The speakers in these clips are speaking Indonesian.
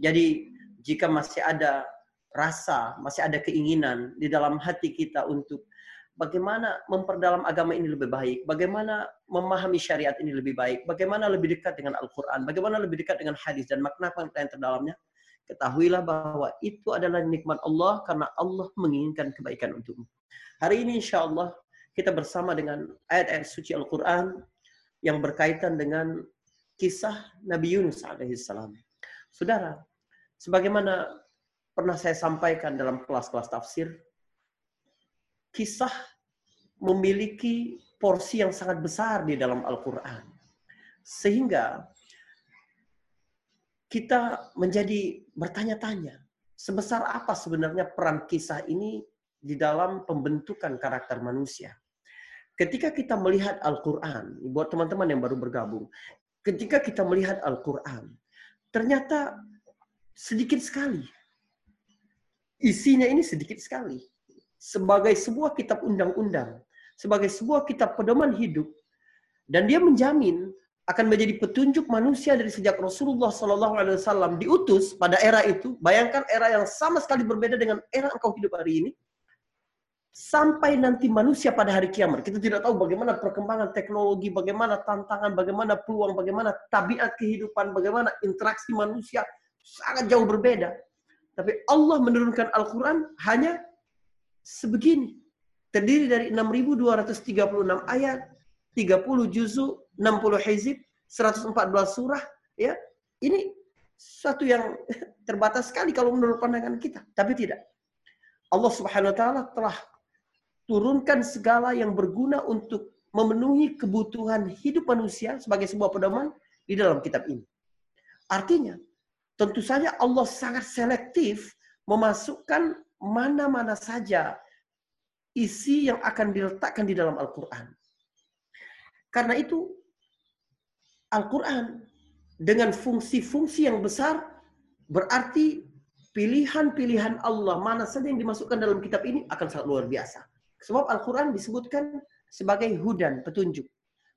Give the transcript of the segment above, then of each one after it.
Jadi jika masih ada rasa, masih ada keinginan di dalam hati kita untuk bagaimana memperdalam agama ini lebih baik, bagaimana memahami syariat ini lebih baik, bagaimana lebih dekat dengan Al-Quran, bagaimana lebih dekat dengan hadis dan makna makna yang terdalamnya, ketahuilah bahwa itu adalah nikmat Allah karena Allah menginginkan kebaikan untukmu. Hari ini insya Allah kita bersama dengan ayat-ayat suci Al-Quran yang berkaitan dengan kisah Nabi Yunus alaihissalam. Saudara, sebagaimana pernah saya sampaikan dalam kelas-kelas tafsir, kisah memiliki porsi yang sangat besar di dalam Al-Quran. Sehingga kita menjadi bertanya-tanya, sebesar apa sebenarnya peran kisah ini di dalam pembentukan karakter manusia. Ketika kita melihat Al-Quran, buat teman-teman yang baru bergabung, ketika kita melihat Al-Quran, ternyata sedikit sekali. Isinya ini sedikit sekali sebagai sebuah kitab undang-undang, sebagai sebuah kitab pedoman hidup, dan dia menjamin akan menjadi petunjuk manusia dari sejak Rasulullah Wasallam diutus pada era itu. Bayangkan era yang sama sekali berbeda dengan era engkau hidup hari ini. Sampai nanti manusia pada hari kiamat. Kita tidak tahu bagaimana perkembangan teknologi, bagaimana tantangan, bagaimana peluang, bagaimana tabiat kehidupan, bagaimana interaksi manusia sangat jauh berbeda. Tapi Allah menurunkan Al-Quran hanya sebegini. Terdiri dari 6.236 ayat, 30 juzu, 60 hizib, 114 surah. ya Ini satu yang terbatas sekali kalau menurut pandangan kita. Tapi tidak. Allah subhanahu wa ta'ala telah turunkan segala yang berguna untuk memenuhi kebutuhan hidup manusia sebagai sebuah pedoman di dalam kitab ini. Artinya, tentu saja Allah sangat selektif memasukkan mana-mana saja isi yang akan diletakkan di dalam Al-Quran. Karena itu, Al-Quran dengan fungsi-fungsi yang besar berarti pilihan-pilihan Allah mana saja yang dimasukkan dalam kitab ini akan sangat luar biasa. Sebab Al-Quran disebutkan sebagai hudan, petunjuk.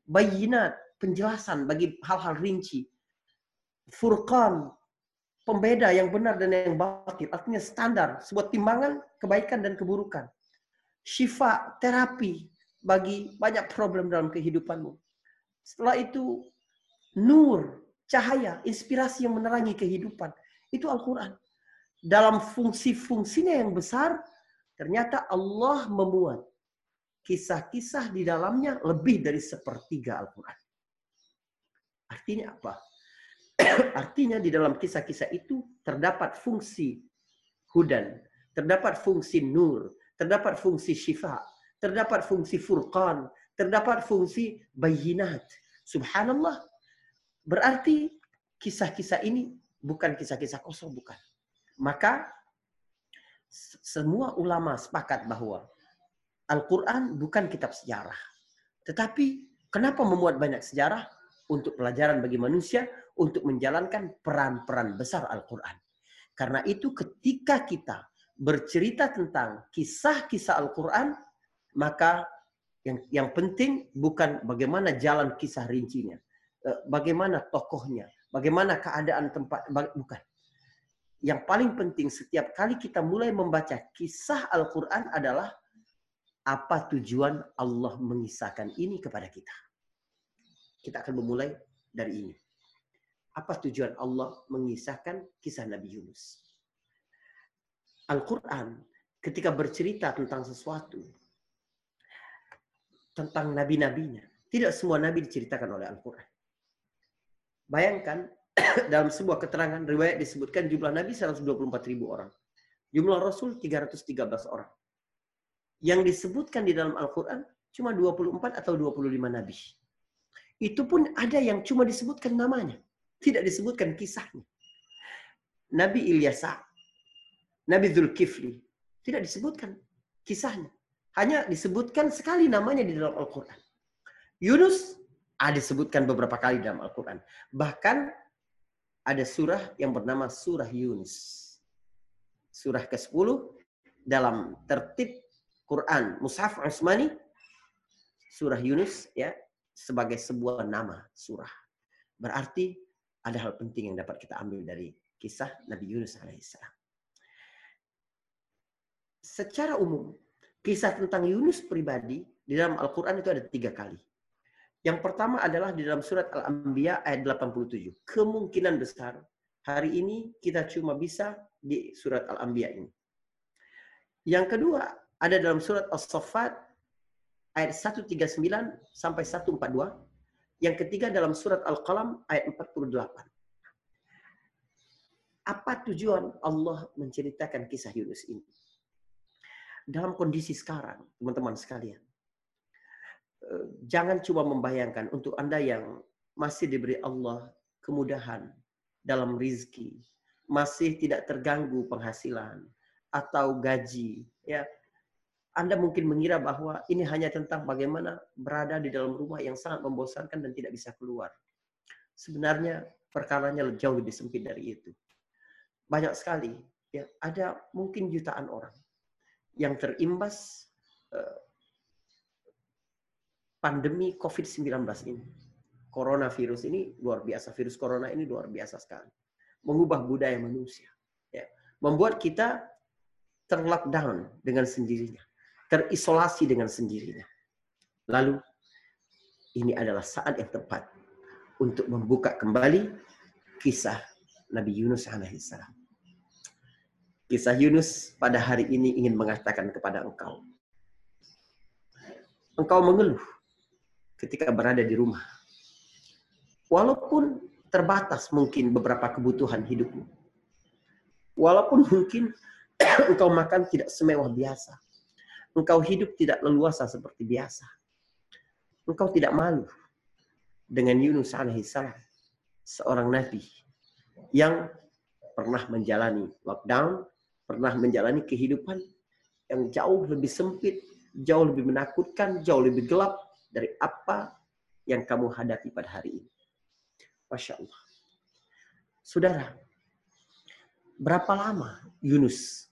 Bayinat, penjelasan bagi hal-hal rinci. Furqan, pembeda yang benar dan yang batil. Artinya standar, sebuah timbangan kebaikan dan keburukan. Syifa, terapi bagi banyak problem dalam kehidupanmu. Setelah itu, nur, cahaya, inspirasi yang menerangi kehidupan. Itu Al-Quran. Dalam fungsi-fungsinya yang besar, ternyata Allah memuat kisah-kisah di dalamnya lebih dari sepertiga Al-Quran. Artinya apa? Artinya di dalam kisah-kisah itu terdapat fungsi hudan, terdapat fungsi nur, terdapat fungsi syifa, terdapat fungsi furqan, terdapat fungsi bayinat. Subhanallah. Berarti kisah-kisah ini bukan kisah-kisah kosong, bukan. Maka semua ulama sepakat bahwa Al-Quran bukan kitab sejarah. Tetapi kenapa memuat banyak sejarah? Untuk pelajaran bagi manusia, untuk menjalankan peran-peran besar Al-Quran. Karena itu ketika kita bercerita tentang kisah-kisah Al-Quran, maka yang yang penting bukan bagaimana jalan kisah rincinya, eh, bagaimana tokohnya, bagaimana keadaan tempat, bukan. Yang paling penting setiap kali kita mulai membaca kisah Al-Quran adalah apa tujuan Allah mengisahkan ini kepada kita. Kita akan memulai dari ini. Apa tujuan Allah mengisahkan kisah Nabi Yunus? Al-Quran ketika bercerita tentang sesuatu, tentang nabi-nabinya, tidak semua nabi diceritakan oleh Al-Quran. Bayangkan dalam sebuah keterangan riwayat disebutkan jumlah nabi 124 ribu orang. Jumlah rasul 313 orang. Yang disebutkan di dalam Al-Quran cuma 24 atau 25 nabi. Itu pun ada yang cuma disebutkan namanya. Tidak disebutkan kisahnya. Nabi Ilyasa, Nabi Zulkifli, tidak disebutkan kisahnya. Hanya disebutkan sekali namanya di dalam Al-Quran. Yunus ada disebutkan beberapa kali dalam Al-Quran. Bahkan ada surah yang bernama surah Yunus. Surah ke-10 dalam tertib Quran Mushaf Usmani surah Yunus ya sebagai sebuah nama surah. Berarti ada hal penting yang dapat kita ambil dari kisah Nabi Yunus alaihissalam. Secara umum, kisah tentang Yunus pribadi di dalam Al-Quran itu ada tiga kali. Yang pertama adalah di dalam surat Al-Anbiya ayat 87. Kemungkinan besar hari ini kita cuma bisa di surat Al-Anbiya ini. Yang kedua ada dalam surat As-Saffat ayat 139 sampai 142. Yang ketiga dalam surat Al-Qalam ayat 48. Apa tujuan Allah menceritakan kisah Yunus ini? Dalam kondisi sekarang, teman-teman sekalian, eh, jangan cuma membayangkan untuk Anda yang masih diberi Allah kemudahan dalam rizki, masih tidak terganggu penghasilan atau gaji, ya anda mungkin mengira bahwa ini hanya tentang bagaimana berada di dalam rumah yang sangat membosankan dan tidak bisa keluar. Sebenarnya perkaranya jauh lebih sempit dari itu banyak sekali ya ada mungkin jutaan orang yang terimbas uh, pandemi COVID-19 ini. Coronavirus ini luar biasa, virus corona ini luar biasa sekali. Mengubah budaya manusia. Ya. Membuat kita terlockdown dengan sendirinya. Terisolasi dengan sendirinya. Lalu, ini adalah saat yang tepat untuk membuka kembali kisah Nabi Yunus alaihissalam. Kisah Yunus pada hari ini ingin mengatakan kepada engkau. Engkau mengeluh ketika berada di rumah. Walaupun terbatas mungkin beberapa kebutuhan hidupmu. Walaupun mungkin engkau makan tidak semewah biasa. Engkau hidup tidak leluasa seperti biasa. Engkau tidak malu dengan Yunus alaihissalam, seorang nabi yang pernah menjalani lockdown, pernah menjalani kehidupan yang jauh lebih sempit, jauh lebih menakutkan, jauh lebih gelap dari apa yang kamu hadapi pada hari ini. Masya Allah. Saudara, berapa lama Yunus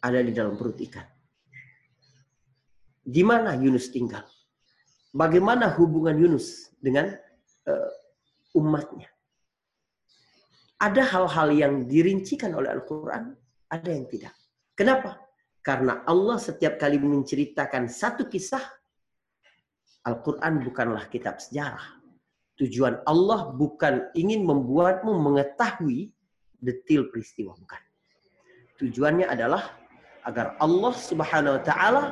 ada di dalam perut ikan? Di mana Yunus tinggal? Bagaimana hubungan Yunus dengan uh, umatnya? Ada hal-hal yang dirincikan oleh Al-Quran ada yang tidak. Kenapa? Karena Allah setiap kali menceritakan satu kisah, Al-Quran bukanlah kitab sejarah. Tujuan Allah bukan ingin membuatmu mengetahui detil peristiwa, bukan. Tujuannya adalah agar Allah Subhanahu wa taala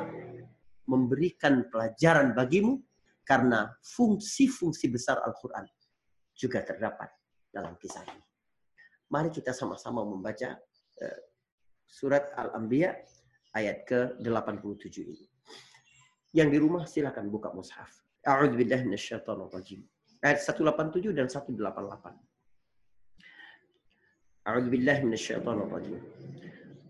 memberikan pelajaran bagimu karena fungsi-fungsi besar Al-Qur'an juga terdapat dalam kisah ini. Mari kita sama-sama membaca eh, surat Al-Anbiya ayat ke-87 ini. Yang di rumah silakan buka mushaf. A'udzu billahi minasyaitonir rajim. Ayat 187 dan 188. A'udzu billahi minasyaitonir rajim.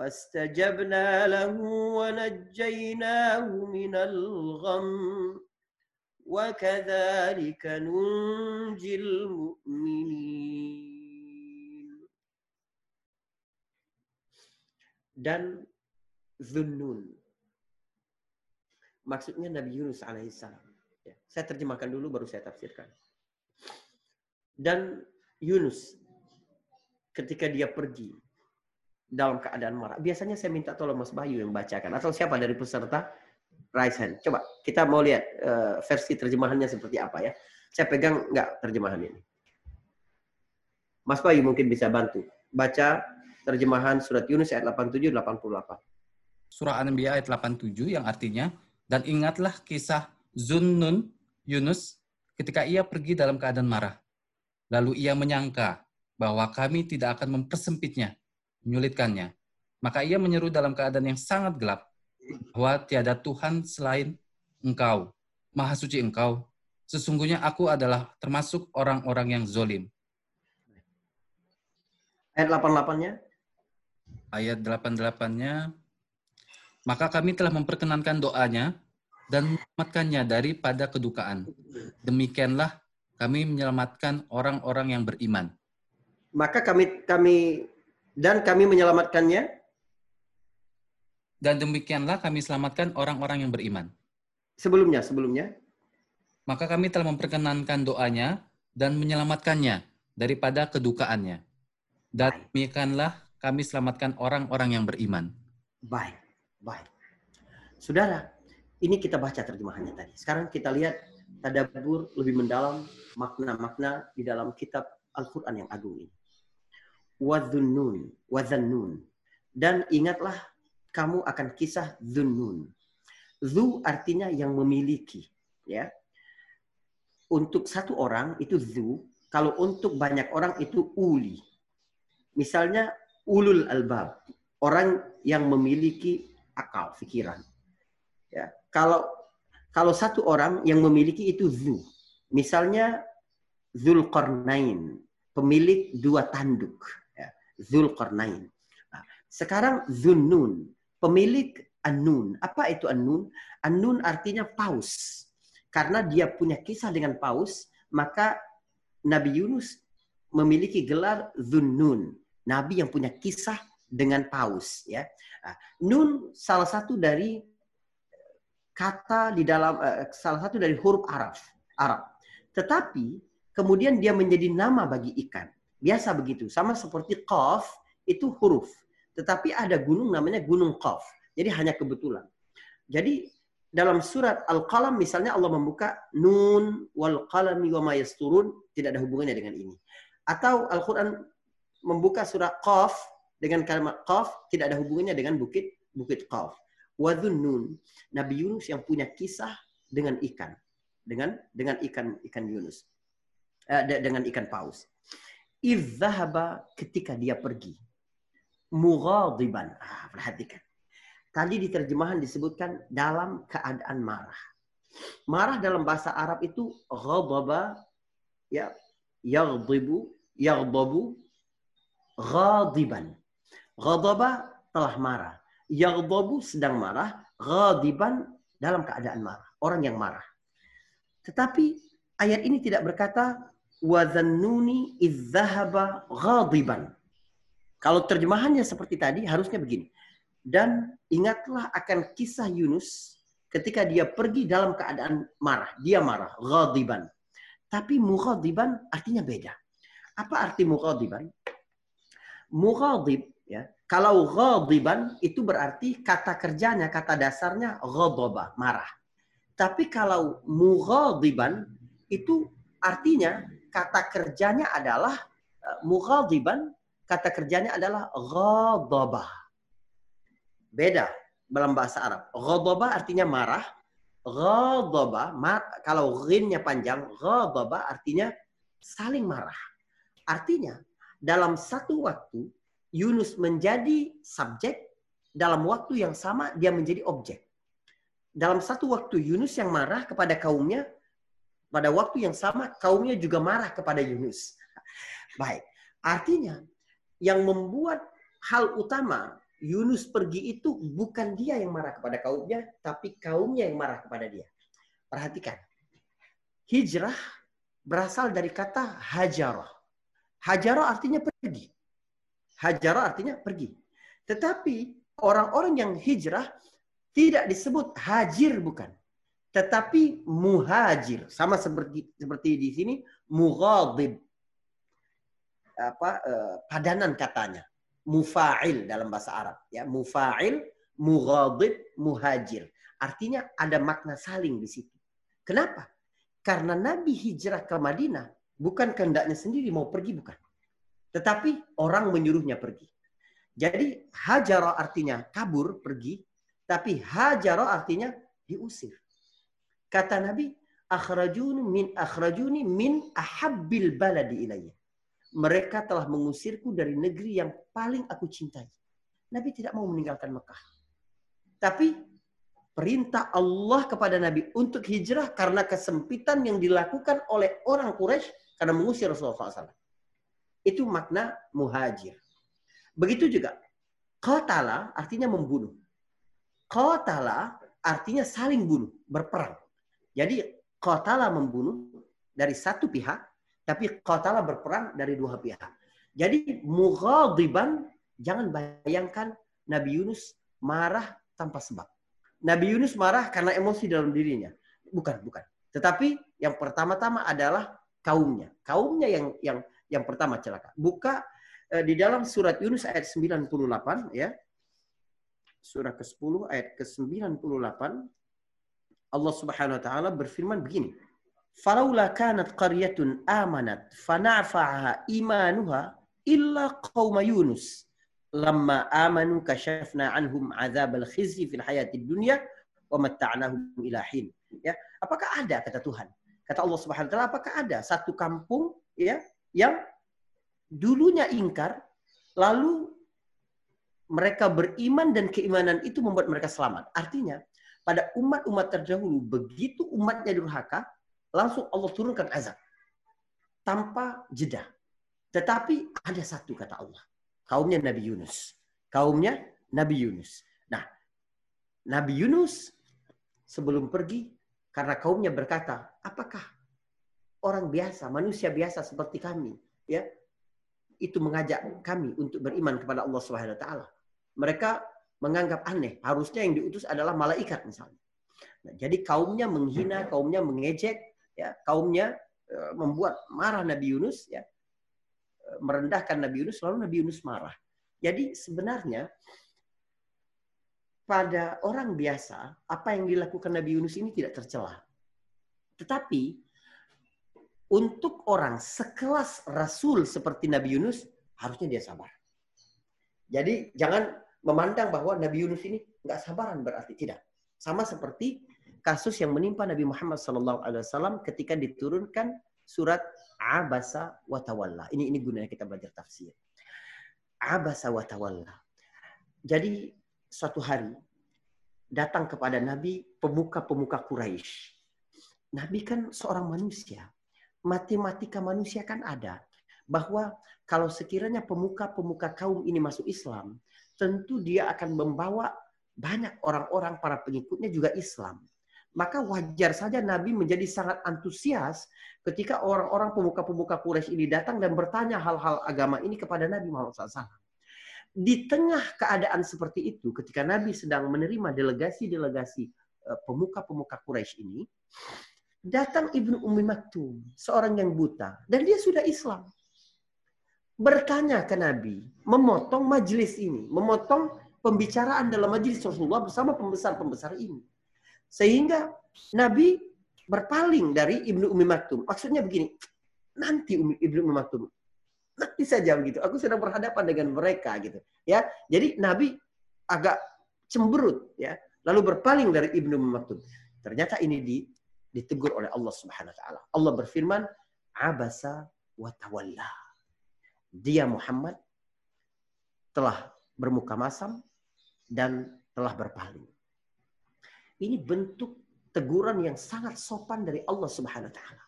فاستجبنا له ونجيناه من الغم وكذلك ننجي المؤمنين dan Zunnun. Maksudnya Nabi Yunus alaihissalam. Ya, saya terjemahkan dulu baru saya tafsirkan. Dan Yunus ketika dia pergi dalam keadaan marah. Biasanya saya minta tolong Mas Bayu yang bacakan atau siapa dari peserta raise hand. Coba kita mau lihat uh, versi terjemahannya seperti apa ya. Saya pegang nggak terjemahan ini. Mas Bayu mungkin bisa bantu baca terjemahan surat Yunus ayat 87 88. Surah An-Anbiya ayat 87 yang artinya dan ingatlah kisah Zunnun Yunus ketika ia pergi dalam keadaan marah. Lalu ia menyangka bahwa kami tidak akan mempersempitnya, menyulitkannya. Maka ia menyeru dalam keadaan yang sangat gelap bahwa tiada Tuhan selain Engkau, Maha Suci Engkau. Sesungguhnya aku adalah termasuk orang-orang yang zolim. Ayat 88-nya. Ayat 88-nya. Maka kami telah memperkenankan doanya dan menyelamatkannya daripada kedukaan. Demikianlah kami menyelamatkan orang-orang yang beriman. Maka kami kami dan kami menyelamatkannya Dan demikianlah kami selamatkan orang-orang yang beriman. sebelumnya sebelumnya Maka kami telah memperkenankan doanya dan menyelamatkannya daripada kedukaannya. Dan demikianlah kami selamatkan orang-orang yang beriman. baik baik. Saudara, ini kita baca terjemahannya tadi. Sekarang kita lihat tadabbur lebih mendalam makna-makna di dalam kitab Al-Qur'an yang agung ini. Wadhunnun, wadhannun. Dan ingatlah kamu akan kisah dhunnun. Dhu artinya yang memiliki, ya. Untuk satu orang itu dhu, kalau untuk banyak orang itu uli. Misalnya ulul albab, orang yang memiliki akal, pikiran. Ya, kalau kalau satu orang yang memiliki itu dhu, misalnya Zulkarnain, pemilik dua tanduk, Zulkarnain. Nah, sekarang Zunnun, pemilik An-Nun. Apa itu An-Nun? An-Nun artinya paus. Karena dia punya kisah dengan paus, maka Nabi Yunus memiliki gelar Zunnun. Nabi yang punya kisah dengan paus. Ya, Nah, Nun salah satu dari kata di dalam eh, salah satu dari huruf Arab. Arab. Tetapi kemudian dia menjadi nama bagi ikan. Biasa begitu. Sama seperti Qaf itu huruf. Tetapi ada gunung namanya Gunung Qaf. Jadi hanya kebetulan. Jadi dalam surat Al-Qalam misalnya Allah membuka nun wal qalami wa ma yasturun tidak ada hubungannya dengan ini. Atau Al-Qur'an membuka surat Qaf dengan kalimat Qaf tidak ada hubungannya dengan bukit bukit Qaf. Wadhunnun, Nabi Yunus yang punya kisah dengan ikan, dengan dengan ikan ikan Yunus, eh, de- dengan ikan paus. Izzahaba ketika dia pergi, mughadiban. Ah, perhatikan. Tadi di terjemahan disebutkan dalam keadaan marah. Marah dalam bahasa Arab itu ghadaba ya yaghdibu yaghdabu ghadiban. Ghadaba telah marah. Yaghdabu sedang marah, ghadiban dalam keadaan marah, orang yang marah. Tetapi ayat ini tidak berkata wazannuni idzahaba ghadiban. Kalau terjemahannya seperti tadi harusnya begini. Dan ingatlah akan kisah Yunus ketika dia pergi dalam keadaan marah. Dia marah, ghadiban. Tapi mughadiban artinya beda. Apa arti mughadiban? Mughadib ya. Kalau ghadiban itu berarti kata kerjanya, kata dasarnya ghadaba, marah. Tapi kalau mughadiban itu artinya kata kerjanya adalah eh, mughadiban kata kerjanya adalah ghadaba. Beda dalam bahasa Arab. Ghadaba artinya marah. Ghadaba, mar- kalau ghinnya panjang, ghadaba artinya saling marah. Artinya, dalam satu waktu, Yunus menjadi subjek, dalam waktu yang sama dia menjadi objek. Dalam satu waktu Yunus yang marah kepada kaumnya, pada waktu yang sama kaumnya juga marah kepada Yunus. Baik, artinya yang membuat hal utama Yunus pergi itu bukan dia yang marah kepada kaumnya, tapi kaumnya yang marah kepada dia. Perhatikan. Hijrah berasal dari kata hajarah. Hajarah artinya pergi. Hajarah artinya pergi. Tetapi orang-orang yang hijrah tidak disebut hajir bukan. Tetapi muhajir. Sama seperti seperti di sini mughadib. Apa eh, padanan katanya. Mufa'il dalam bahasa Arab ya. Mufa'il mughadib muhajir. Artinya ada makna saling di situ. Kenapa? Karena Nabi hijrah ke Madinah bukan kehendaknya sendiri mau pergi bukan. Tetapi orang menyuruhnya pergi. Jadi hajara artinya kabur pergi. Tapi hajara artinya diusir kata Nabi akhrajuni min akhrajuni min ahabbil baladi ilayya mereka telah mengusirku dari negeri yang paling aku cintai. Nabi tidak mau meninggalkan Mekah. Tapi perintah Allah kepada Nabi untuk hijrah karena kesempitan yang dilakukan oleh orang Quraisy karena mengusir Rasulullah SAW. Itu makna muhajir. Begitu juga qatala artinya membunuh. Qatala artinya saling bunuh, berperang. Jadi qatala membunuh dari satu pihak, tapi qatala berperang dari dua pihak. Jadi mughadiban jangan bayangkan Nabi Yunus marah tanpa sebab. Nabi Yunus marah karena emosi dalam dirinya. Bukan, bukan. Tetapi yang pertama-tama adalah kaumnya. Kaumnya yang yang yang pertama celaka. Buka eh, di dalam surat Yunus ayat 98 ya surah ke-10 ayat ke-98 Allah Subhanahu wa taala berfirman begini. Falaula kanat qaryatun amanat fana'fa'aha imanuha illa qauma Yunus lamma amanu kashafna anhum adzabal khizyi fil hayatid dunya wa matta'nahum ila hin. Ya, apakah ada kata Tuhan? Kata Allah Subhanahu wa taala, apakah ada satu kampung ya yang dulunya ingkar lalu mereka beriman dan keimanan itu membuat mereka selamat. Artinya, pada umat-umat terdahulu, begitu umatnya durhaka, langsung Allah turunkan azab. Tanpa jeda. Tetapi ada satu kata Allah. Kaumnya Nabi Yunus. Kaumnya Nabi Yunus. Nah, Nabi Yunus sebelum pergi, karena kaumnya berkata, apakah orang biasa, manusia biasa seperti kami, ya itu mengajak kami untuk beriman kepada Allah Subhanahu wa taala mereka menganggap aneh. Harusnya yang diutus adalah malaikat misalnya. Nah, jadi kaumnya menghina, kaumnya mengejek, ya, kaumnya e, membuat marah Nabi Yunus, ya, e, merendahkan Nabi Yunus, lalu Nabi Yunus marah. Jadi sebenarnya pada orang biasa, apa yang dilakukan Nabi Yunus ini tidak tercela. Tetapi untuk orang sekelas Rasul seperti Nabi Yunus, harusnya dia sabar. Jadi jangan memandang bahwa Nabi Yunus ini nggak sabaran berarti tidak. Sama seperti kasus yang menimpa Nabi Muhammad SAW ketika diturunkan surat Abasa wa Tawalla. Ini ini gunanya kita belajar tafsir. Abasa wa Tawalla. Jadi suatu hari datang kepada Nabi pemuka-pemuka Quraisy. Nabi kan seorang manusia. Matematika manusia kan ada bahwa kalau sekiranya pemuka-pemuka kaum ini masuk Islam, tentu dia akan membawa banyak orang-orang para pengikutnya juga Islam. Maka wajar saja Nabi menjadi sangat antusias ketika orang-orang pemuka-pemuka Quraisy ini datang dan bertanya hal-hal agama ini kepada Nabi Muhammad SAW. Di tengah keadaan seperti itu, ketika Nabi sedang menerima delegasi-delegasi eh, pemuka-pemuka Quraisy ini, datang Ibnu Ummi Maktum, seorang yang buta, dan dia sudah Islam bertanya ke Nabi, memotong majelis ini, memotong pembicaraan dalam majelis Rasulullah bersama pembesar-pembesar ini. Sehingga Nabi berpaling dari Ibnu Umi Maktum. Maksudnya begini, nanti Ibnu Umi Maktum, nanti saja begitu. Aku sedang berhadapan dengan mereka gitu. Ya, jadi Nabi agak cemberut ya, lalu berpaling dari Ibnu Umi Maktum. Ternyata ini di, ditegur oleh Allah Subhanahu wa taala. Allah berfirman, "Abasa wa tawalla." Dia Muhammad telah bermuka masam dan telah berpaling. Ini bentuk teguran yang sangat sopan dari Allah Subhanahu wa taala.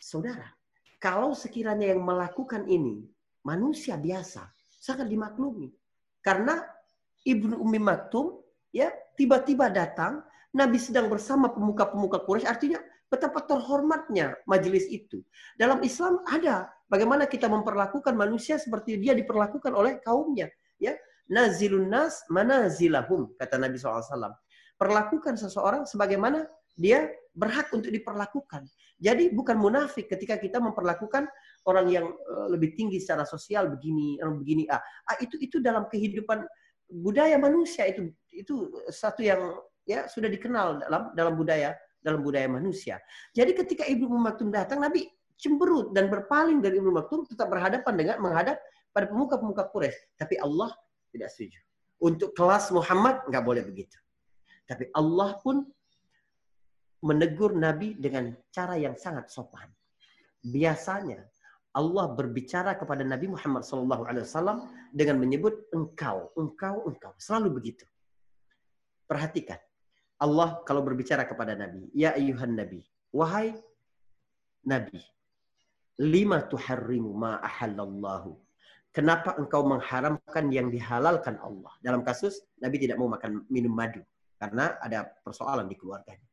Saudara, kalau sekiranya yang melakukan ini manusia biasa, sangat dimaklumi. Karena Ibnu Ummi Maktum ya tiba-tiba datang, Nabi sedang bersama pemuka-pemuka Quraisy, artinya betapa terhormatnya majelis itu. Dalam Islam ada Bagaimana kita memperlakukan manusia seperti dia diperlakukan oleh kaumnya. Ya, nazilun nas manazilahum kata Nabi SAW. Perlakukan seseorang sebagaimana dia berhak untuk diperlakukan. Jadi bukan munafik ketika kita memperlakukan orang yang eh, lebih tinggi secara sosial begini, orang begini. Ah, ah itu itu dalam kehidupan budaya manusia itu itu satu yang ya sudah dikenal dalam dalam budaya dalam budaya manusia. Jadi ketika Ibu Maktum datang, Nabi cemberut dan berpaling dari Ibnu Maktum tetap berhadapan dengan menghadap pada pemuka-pemuka Quraisy. Tapi Allah tidak setuju. Untuk kelas Muhammad nggak boleh begitu. Tapi Allah pun menegur Nabi dengan cara yang sangat sopan. Biasanya Allah berbicara kepada Nabi Muhammad SAW dengan menyebut engkau, engkau, engkau. Selalu begitu. Perhatikan. Allah kalau berbicara kepada Nabi, Ya ayuhan Nabi, wahai Nabi, lima tuharrimu ma ahallallahu kenapa engkau mengharamkan yang dihalalkan Allah? Dalam kasus Nabi tidak mau makan minum madu karena ada persoalan di keluarganya.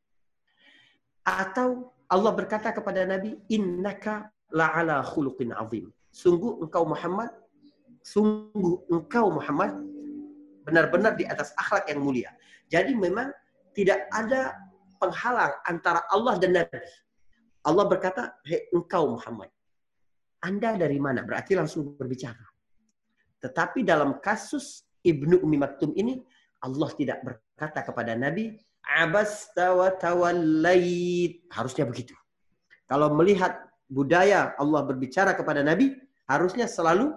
Atau Allah berkata kepada Nabi, "Innaka la'ala khuluqin azim." Sungguh engkau Muhammad, sungguh engkau Muhammad benar-benar di atas akhlak yang mulia. Jadi memang tidak ada penghalang antara Allah dan Nabi. Allah berkata, "Hei engkau Muhammad, Anda dari mana?" Berarti langsung berbicara. Tetapi dalam kasus Ibnu Umi Maktum ini, Allah tidak berkata kepada Nabi, "Abasta wa tawallait." Harusnya begitu. Kalau melihat budaya Allah berbicara kepada Nabi, harusnya selalu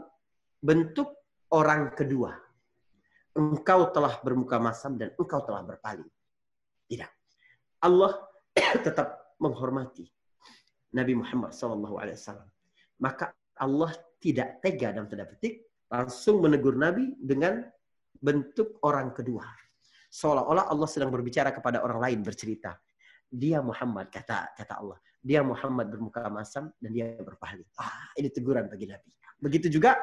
bentuk orang kedua. Engkau telah bermuka masam dan engkau telah berpaling. Tidak. Allah tetap menghormati Nabi Muhammad SAW. Maka Allah tidak tega dalam tanda petik langsung menegur Nabi dengan bentuk orang kedua. Seolah-olah Allah sedang berbicara kepada orang lain bercerita. Dia Muhammad kata kata Allah. Dia Muhammad bermuka masam dan dia berpaling. Ah, ini teguran bagi Nabi. Begitu juga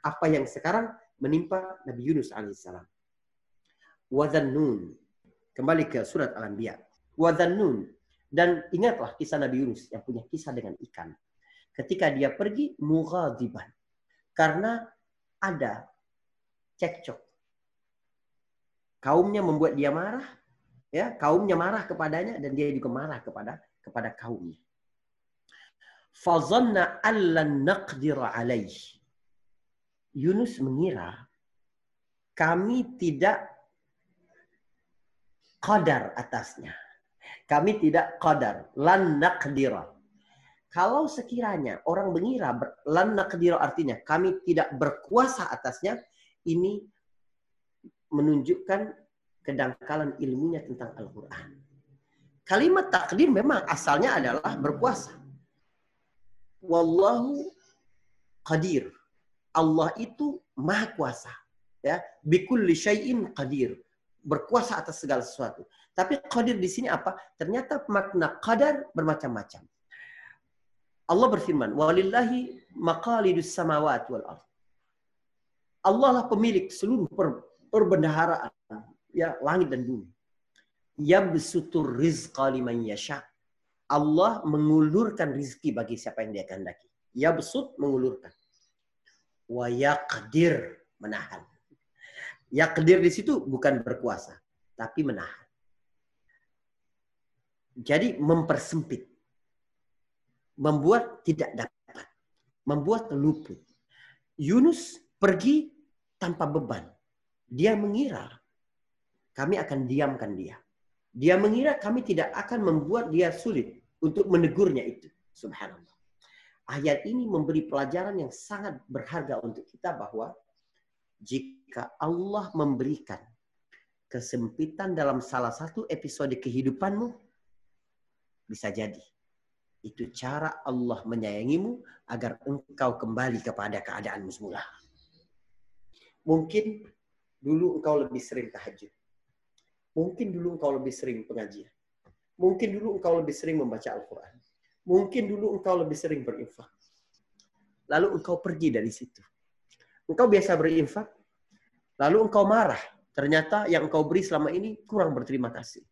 apa yang sekarang menimpa Nabi Yunus alaihissalam. Wazannun. Kembali ke surat Al-Anbiya. Wazannun. Dan ingatlah kisah Nabi Yunus yang punya kisah dengan ikan. Ketika dia pergi mughadiban. Karena ada cekcok. Kaumnya membuat dia marah, ya, kaumnya marah kepadanya dan dia juga marah kepada kepada kaumnya. Fazanna allan naqdir alaih. Yunus mengira kami tidak qadar atasnya. Kami tidak qadar. Lan naqdira. Kalau sekiranya orang mengira lan naqdira artinya kami tidak berkuasa atasnya, ini menunjukkan kedangkalan ilmunya tentang Al-Quran. Kalimat takdir memang asalnya adalah berkuasa. Wallahu qadir. Allah itu maha kuasa. Ya, bikulli syai'in qadir berkuasa atas segala sesuatu. Tapi qadir di sini apa? Ternyata makna qadar bermacam-macam. Allah berfirman, "Walillahi maqalidus samawati wal ard." Allah lah pemilik seluruh per, perbendaharaan ya langit dan bumi. Yabsutur rizqa liman yasha. Allah mengulurkan rizki bagi siapa yang dia kehendaki. Yabsut mengulurkan. Wa yaqdir menahan. Yakdir di situ bukan berkuasa, tapi menahan. Jadi mempersempit. Membuat tidak dapat. Membuat luput. Yunus pergi tanpa beban. Dia mengira kami akan diamkan dia. Dia mengira kami tidak akan membuat dia sulit untuk menegurnya itu. Subhanallah. Ayat ini memberi pelajaran yang sangat berharga untuk kita bahwa jika Allah memberikan kesempitan dalam salah satu episode kehidupanmu, bisa jadi itu cara Allah menyayangimu agar engkau kembali kepada keadaanmu semula. Mungkin dulu engkau lebih sering tahajud. Mungkin dulu engkau lebih sering pengajian. Mungkin dulu engkau lebih sering membaca Al-Quran. Mungkin dulu engkau lebih sering berinfak. Lalu engkau pergi dari situ. Engkau biasa berinfak, lalu engkau marah. Ternyata yang engkau beri selama ini kurang berterima kasih.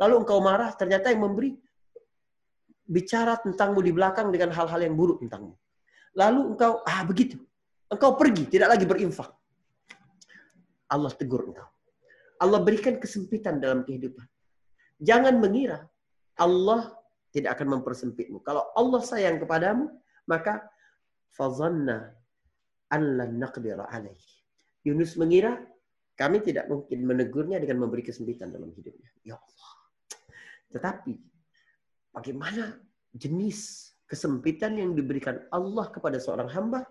Lalu engkau marah, ternyata yang memberi bicara tentangmu di belakang dengan hal-hal yang buruk tentangmu. Lalu engkau, ah begitu. Engkau pergi, tidak lagi berinfak. Allah tegur engkau. Allah berikan kesempitan dalam kehidupan. Jangan mengira Allah tidak akan mempersempitmu. Kalau Allah sayang kepadamu, maka fazanna an lan naqdira. Yunus mengira kami tidak mungkin menegurnya dengan memberi kesempitan dalam hidupnya. Ya Allah. Tetapi bagaimana jenis kesempitan yang diberikan Allah kepada seorang hamba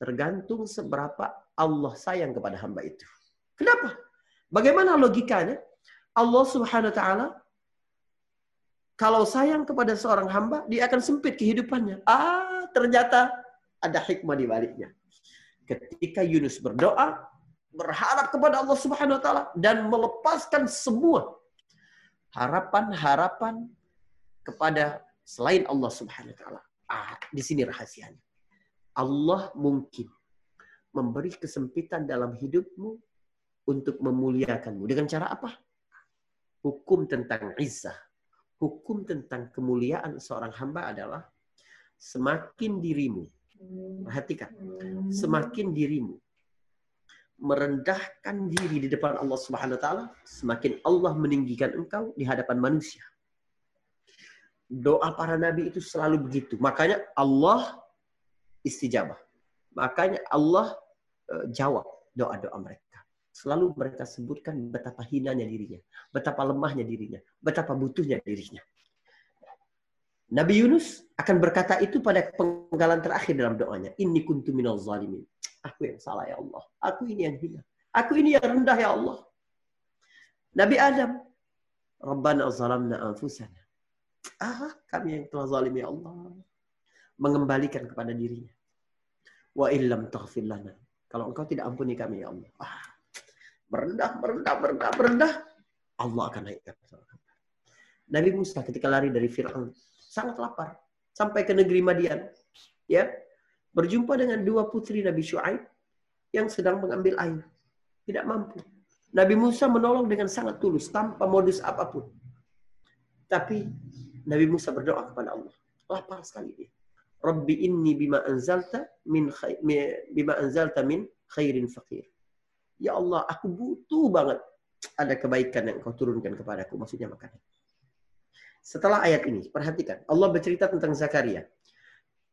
tergantung seberapa Allah sayang kepada hamba itu. Kenapa? Bagaimana logikanya? Allah Subhanahu wa taala kalau sayang kepada seorang hamba, dia akan sempit kehidupannya. Ah, ternyata ada hikmah di baliknya. Ketika Yunus berdoa, berharap kepada Allah Subhanahu wa taala dan melepaskan semua harapan-harapan kepada selain Allah Subhanahu wa taala. Ah, di sini rahasianya. Allah mungkin memberi kesempitan dalam hidupmu untuk memuliakanmu. Dengan cara apa? Hukum tentang izzah. Hukum tentang kemuliaan seorang hamba adalah semakin dirimu, perhatikan, semakin dirimu merendahkan diri di depan Allah Subhanahu wa taala, semakin Allah meninggikan engkau di hadapan manusia. Doa para nabi itu selalu begitu. Makanya Allah istijabah. Makanya Allah uh, jawab doa-doa mereka. Selalu mereka sebutkan betapa hinanya dirinya, betapa lemahnya dirinya, betapa butuhnya dirinya. Nabi Yunus akan berkata itu pada penggalan terakhir dalam doanya. Inni kuntu minal zalimin. Aku yang salah ya Allah. Aku ini yang hina. Aku ini yang rendah ya Allah. Nabi Adam. Rabbana zalamna anfusana. Ah, kami yang telah zalim ya Allah. Mengembalikan kepada dirinya. Wa illam taghfir lana. Kalau engkau tidak ampuni kami ya Allah. Ah, merendah, merendah, merendah, merendah. Allah akan naikkan. Nabi Musa ketika lari dari Fir'aun sangat lapar sampai ke negeri Madian. Ya, berjumpa dengan dua putri Nabi Shu'aib yang sedang mengambil air. Tidak mampu. Nabi Musa menolong dengan sangat tulus tanpa modus apa pun. Tapi Nabi Musa berdoa kepada Allah. Lapar sekali dia. Rabbi inni bima anzalta min bima anzalta min khairin fakir. Ya Allah, aku butuh banget ada kebaikan yang kau turunkan kepadaku. Maksudnya makanan. Setelah ayat ini, perhatikan. Allah bercerita tentang Zakaria.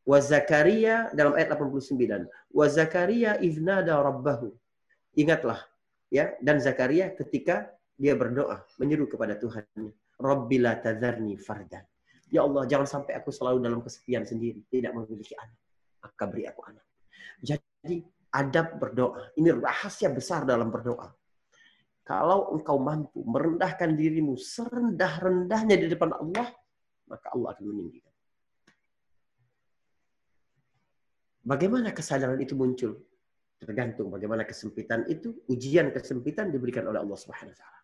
Wa Zakaria dalam ayat 89. Wa Zakaria iznada rabbahu. Ingatlah. ya Dan Zakaria ketika dia berdoa, menyeru kepada Tuhannya. Rabbila tadharni fardan. Ya Allah, jangan sampai aku selalu dalam kesepian sendiri. Tidak memiliki anak. Maka beri aku anak. Jadi, adab berdoa. Ini rahasia besar dalam berdoa. Kalau engkau mampu merendahkan dirimu serendah-rendahnya di depan Allah, maka Allah akan meninggikan. Bagaimana kesadaran itu muncul? Tergantung bagaimana kesempitan itu, ujian kesempitan diberikan oleh Allah Subhanahu wa taala.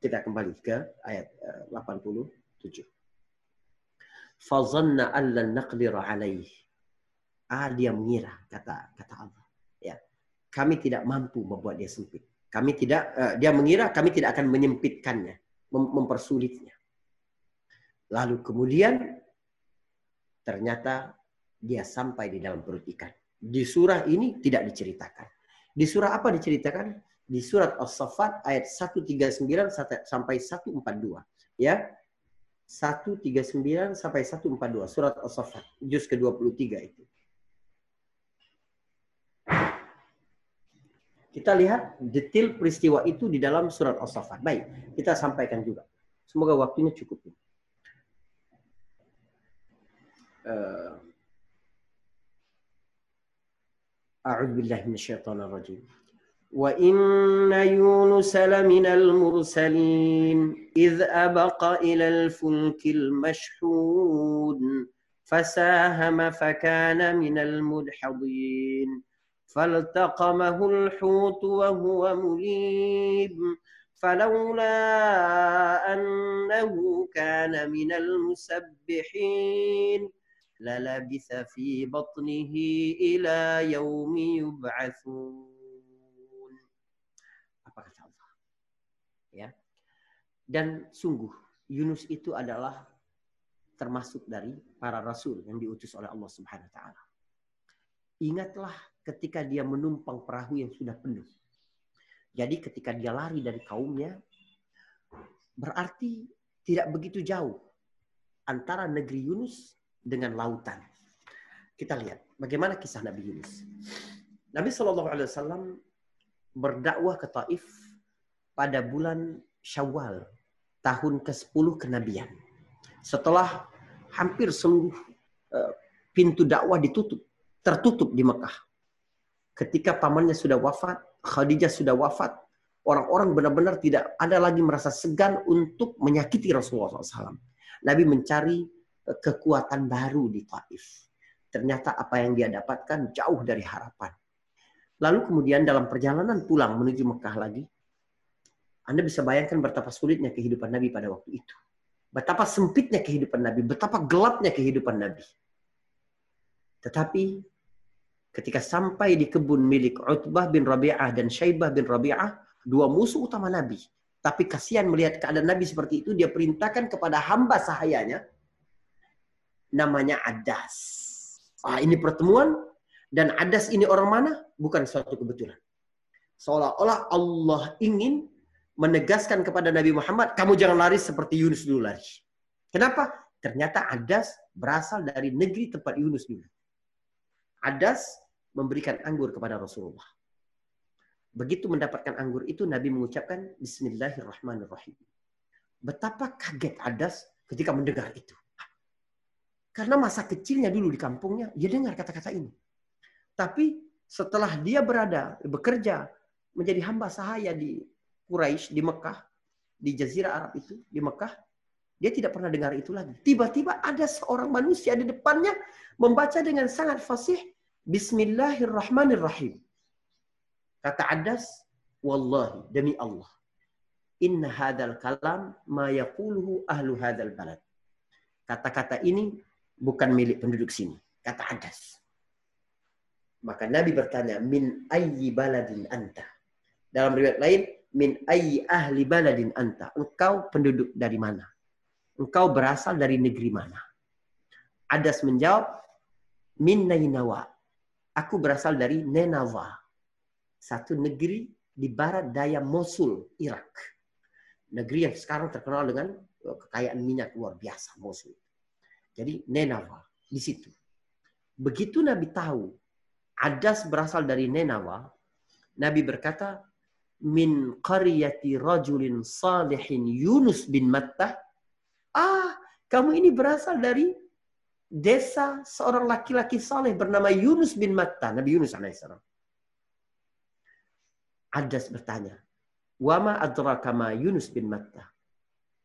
Kita kembali ke ayat 87. Eh, Fazanna allan naqdir alaih. Ah, dia mengira, kata kata Allah. Ya, kami tidak mampu membuat dia sempit. Kami tidak uh, dia mengira kami tidak akan menyempitkannya, mem mempersulitnya. Lalu kemudian ternyata dia sampai di dalam perut ikan. Di surah ini tidak diceritakan. Di surah apa diceritakan? Di surat As-Saffat ayat 139 sampai 142. Ya. 139 sampai 142 surat As-Saffat juz ke-23 itu. Kita lihat detail peristiwa itu di dalam surat As-Saffat. Baik, kita sampaikan juga. Semoga waktunya cukup. Uh, أعوذ بالله من الشيطان الرجيم وإن يونس لمن المرسلين إذ أبق إلى الفلك المشحون فساهم فكان من المدحضين فالتقمه الحوت وهو مليم فلولا أنه كان من المسبحين للبث في بطنه إلى يوم يبعثون dan sungguh Yunus itu adalah termasuk dari para rasul yang diutus oleh Allah Subhanahu wa taala ingatlah ketika dia menumpang perahu yang sudah penuh. Jadi ketika dia lari dari kaumnya, berarti tidak begitu jauh antara negeri Yunus dengan lautan. Kita lihat bagaimana kisah Nabi Yunus. Nabi Shallallahu Alaihi Wasallam berdakwah ke Taif pada bulan Syawal tahun ke-10 kenabian. Setelah hampir seluruh eh, pintu dakwah ditutup, tertutup di Mekah ketika pamannya sudah wafat, Khadijah sudah wafat, orang-orang benar-benar tidak ada lagi merasa segan untuk menyakiti Rasulullah SAW. Nabi mencari eh, kekuatan baru di Taif. Ternyata apa yang dia dapatkan jauh dari harapan. Lalu kemudian dalam perjalanan pulang menuju Mekah lagi, Anda bisa bayangkan betapa sulitnya kehidupan Nabi pada waktu itu. Betapa sempitnya kehidupan Nabi, betapa gelapnya kehidupan Nabi. Tetapi ketika sampai di kebun milik Utbah bin Rabi'ah dan Syaibah bin Rabi'ah, dua musuh utama Nabi. Tapi kasihan melihat keadaan Nabi seperti itu, dia perintahkan kepada hamba sahayanya, namanya Adas. Ah, ini pertemuan, dan Adas ini orang mana? Bukan suatu kebetulan. Seolah-olah Allah ingin menegaskan kepada Nabi Muhammad, kamu jangan lari seperti Yunus dulu lari. Kenapa? Ternyata Adas berasal dari negeri tempat Yunus dulu. Adas memberikan anggur kepada Rasulullah. Begitu mendapatkan anggur itu, Nabi mengucapkan Bismillahirrahmanirrahim. Betapa kaget Adas ketika mendengar itu. Karena masa kecilnya dulu di kampungnya, dia dengar kata-kata ini. Tapi setelah dia berada, bekerja, menjadi hamba sahaya di Quraisy, di Mekah, di Jazirah Arab itu, di Mekah, dia tidak pernah dengar itu lagi. Tiba-tiba ada seorang manusia di depannya membaca dengan sangat fasih Bismillahirrahmanirrahim. Kata Adas, Wallahi, demi Allah. Inna hadal kalam ma yakuluhu ahlu hadal balad. Kata-kata ini bukan milik penduduk sini. Kata Adas. Maka Nabi bertanya, min ayyi baladin anta? Dalam riwayat lain, min ayyi ahli baladin anta? Engkau penduduk dari mana? Engkau berasal dari negeri mana? Adas menjawab, min Nainawa. Aku berasal dari Nenawa satu negeri di barat daya Mosul, Irak. Negeri yang sekarang terkenal dengan eh, kekayaan minyak luar biasa, Mosul. Jadi Nenawa di situ. Begitu Nabi tahu Adas berasal dari Nenawa, Nabi berkata, min qaryati rajulin salihin Yunus bin Mattah. Ah, kamu ini berasal dari desa seorang laki-laki saleh bernama Yunus bin Mattah, Nabi Yunus alaihissalam. Adas bertanya, Wama adraka ma Yunus bin Matta.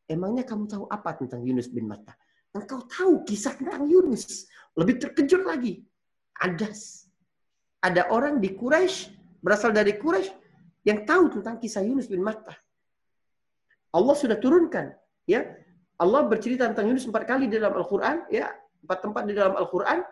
Emangnya kamu tahu apa tentang Yunus bin Matta? Engkau tahu kisah tentang Yunus. Lebih terkejut lagi. Adas. Ada orang di Quraisy berasal dari Quraisy yang tahu tentang kisah Yunus bin Matta. Allah sudah turunkan, ya. Allah bercerita tentang Yunus empat kali di dalam Al-Quran, ya, empat tempat di dalam Al-Quran,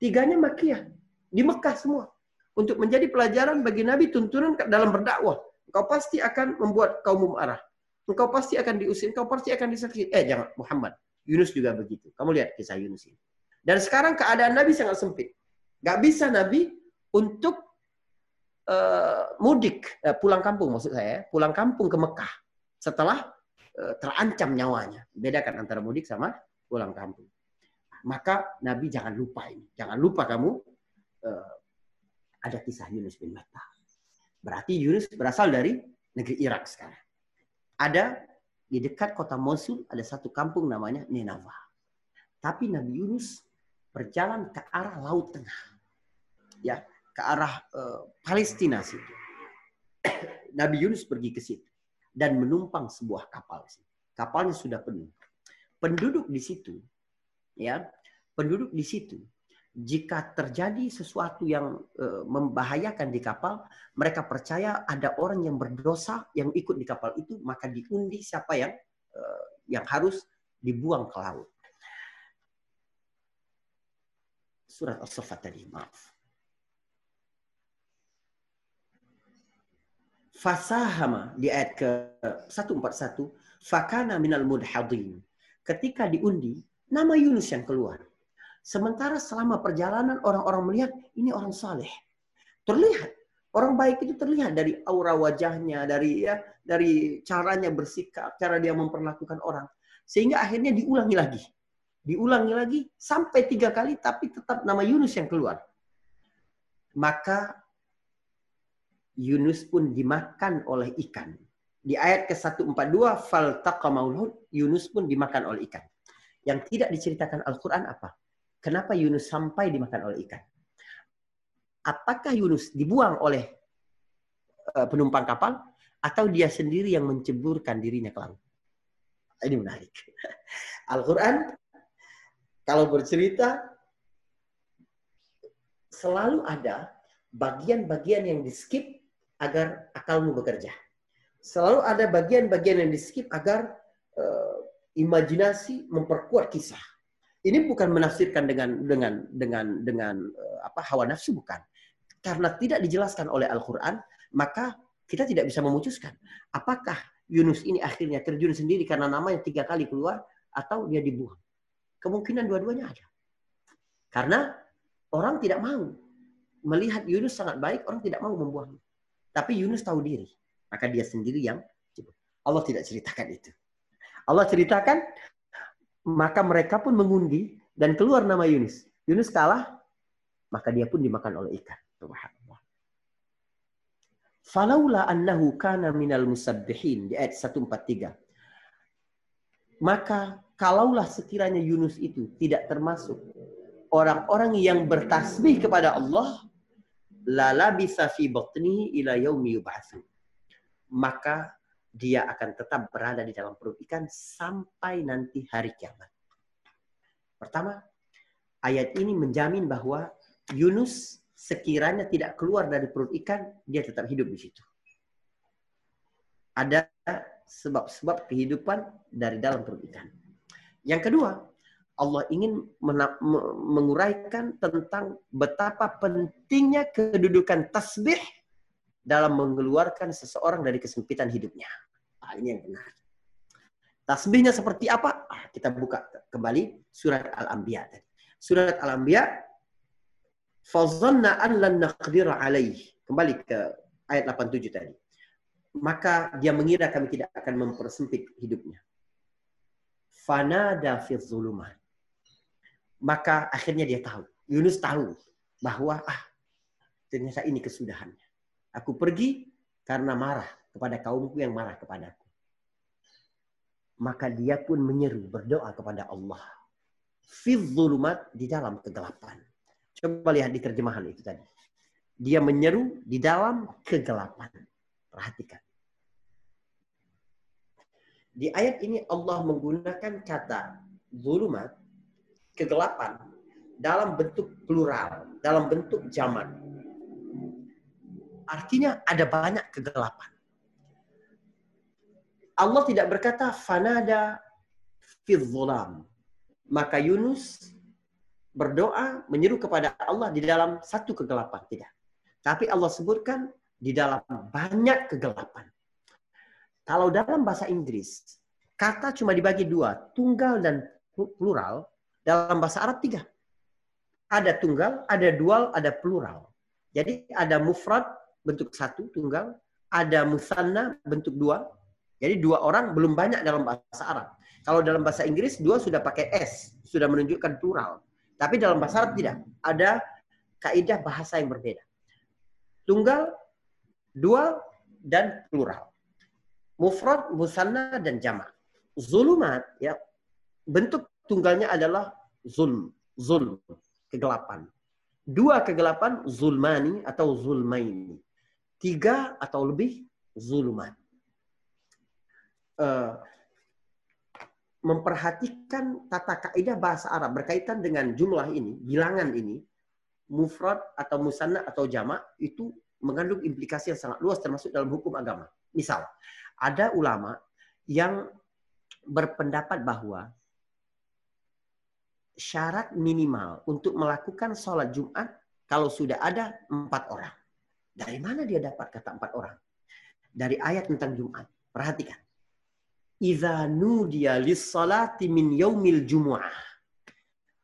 tiganya Makiyah, di Mekah semua untuk menjadi pelajaran bagi Nabi tuntunan dalam berdakwah. Engkau pasti akan membuat kaum marah. Engkau pasti akan diusir, engkau pasti akan disakiti. Eh jangan Muhammad. Yunus juga begitu. Kamu lihat kisah Yunus ini. Dan sekarang keadaan Nabi sangat sempit. Gak bisa Nabi untuk uh, mudik, uh, pulang kampung maksud saya, pulang kampung ke Mekah setelah uh, terancam nyawanya. Bedakan antara mudik sama pulang kampung. Maka Nabi jangan lupa ini. Jangan lupa kamu uh, ada kisah Yunus bin Matta. Berarti Yunus berasal dari negeri Irak sekarang. Ada di dekat kota Mosul ada satu kampung namanya Nineveh. Tapi Nabi Yunus berjalan ke arah Laut Tengah. Ya, ke arah uh, Palestina situ. Nabi Yunus pergi ke situ dan menumpang sebuah kapal. Kapalnya sudah penuh. Penduduk di situ, ya, penduduk di situ jika terjadi sesuatu yang uh, membahayakan di kapal, mereka percaya ada orang yang berdosa yang ikut di kapal itu, maka diundi siapa yang uh, yang harus dibuang ke laut. Surat As-Saffat tadi, maaf. Fasahama di ayat ke 141, fakana minal mudhadin. Ketika diundi, nama Yunus yang keluar. Sementara selama perjalanan orang-orang melihat ini orang saleh. Terlihat orang baik itu terlihat dari aura wajahnya, dari ya, dari caranya bersikap, cara dia memperlakukan orang. Sehingga akhirnya diulangi lagi. Diulangi lagi sampai tiga kali tapi tetap nama Yunus yang keluar. Maka Yunus pun dimakan oleh ikan. Di ayat ke-142, fal Yunus pun dimakan oleh ikan. Yang tidak diceritakan Al-Quran apa? Kenapa Yunus sampai dimakan oleh ikan? Apakah Yunus dibuang oleh eh, penumpang kapal atau dia sendiri yang menceburkan dirinya ke laut? Ini menarik. Al-Quran kalau bercerita selalu ada bagian-bagian yang di skip agar akalmu bekerja. Selalu ada bagian-bagian yang di skip agar uh, imajinasi memperkuat kisah. Ini bukan menafsirkan dengan dengan dengan dengan eh, apa hawa nafsu bukan. Karena tidak dijelaskan oleh Al-Qur'an, maka kita tidak bisa memutuskan apakah Yunus ini akhirnya terjun sendiri karena namanya tiga kali keluar atau dia dibuang. Kemungkinan dua-duanya ada. Karena orang tidak mau melihat Yunus sangat baik, orang tidak mau membuangnya. Tapi Yunus tahu diri, maka dia sendiri yang Allah tidak ceritakan itu. Allah ceritakan, maka mereka pun mengundi dan keluar nama Yunus. Yunus kalah, maka dia pun dimakan oleh ikan. Subhanallah. Falaula annahu kana minal musabbihin di ayat 143. Maka kalaulah sekiranya Yunus itu tidak termasuk orang-orang yang bertasbih kepada Allah, lala bisa fi batnihi ila yaumi yub'atsu. Maka dia akan tetap berada di dalam perut ikan sampai nanti hari kiamat. Pertama, ayat ini menjamin bahwa Yunus sekiranya tidak keluar dari perut ikan, dia tetap hidup di situ. Ada sebab-sebab kehidupan dari dalam perut ikan. Yang kedua, Allah ingin menguraikan tentang betapa pentingnya kedudukan tasbih dalam mengeluarkan seseorang dari kesempitan hidupnya. Ah, ini yang benar. Tasbihnya seperti apa? Ah, kita buka kembali surat Al-Anbiya. Surat Al-Anbiya fazanna an lan naqdira alaih. Kembali ke ayat 87 tadi. Maka dia mengira kami tidak akan mempersempit hidupnya. Fanada fi zulumat. Maka akhirnya dia tahu. Yunus tahu bahwa ah ternyata ini kesudahannya. Aku pergi karena marah kepada kaumku yang marah kepadaku. Maka dia pun menyeru berdoa kepada Allah. Fizzulumat di dalam kegelapan. Coba lihat di terjemahan itu tadi. Dia menyeru di dalam kegelapan. Perhatikan. Di ayat ini Allah menggunakan kata zulumat, kegelapan, dalam bentuk plural, dalam bentuk zaman. Artinya ada banyak kegelapan. Allah tidak berkata fanada fidzulam. Maka Yunus berdoa menyeru kepada Allah di dalam satu kegelapan. Tidak. Tapi Allah sebutkan di dalam banyak kegelapan. Kalau dalam bahasa Inggris, kata cuma dibagi dua, tunggal dan plural. Dalam bahasa Arab tiga. Ada tunggal, ada dual, ada plural. Jadi ada mufrad, bentuk satu tunggal, ada musanna bentuk dua. Jadi dua orang belum banyak dalam bahasa Arab. Kalau dalam bahasa Inggris dua sudah pakai s, sudah menunjukkan plural. Tapi dalam bahasa Arab tidak. Ada kaidah bahasa yang berbeda. Tunggal, dual, dan plural. Mufrad, musanna, dan jamak. Zulumat, ya bentuk tunggalnya adalah zulm, zulm, kegelapan. Dua kegelapan, zulmani atau zulmaini tiga atau lebih zulumat. Uh, memperhatikan tata kaidah bahasa Arab berkaitan dengan jumlah ini, bilangan ini, mufrad atau musanna atau jamak itu mengandung implikasi yang sangat luas termasuk dalam hukum agama. Misal, ada ulama yang berpendapat bahwa syarat minimal untuk melakukan sholat Jumat kalau sudah ada empat orang. Dari mana dia dapat kata empat orang? Dari ayat tentang Jumat. Perhatikan. Iza nudiya salati min yaumil jumu'ah.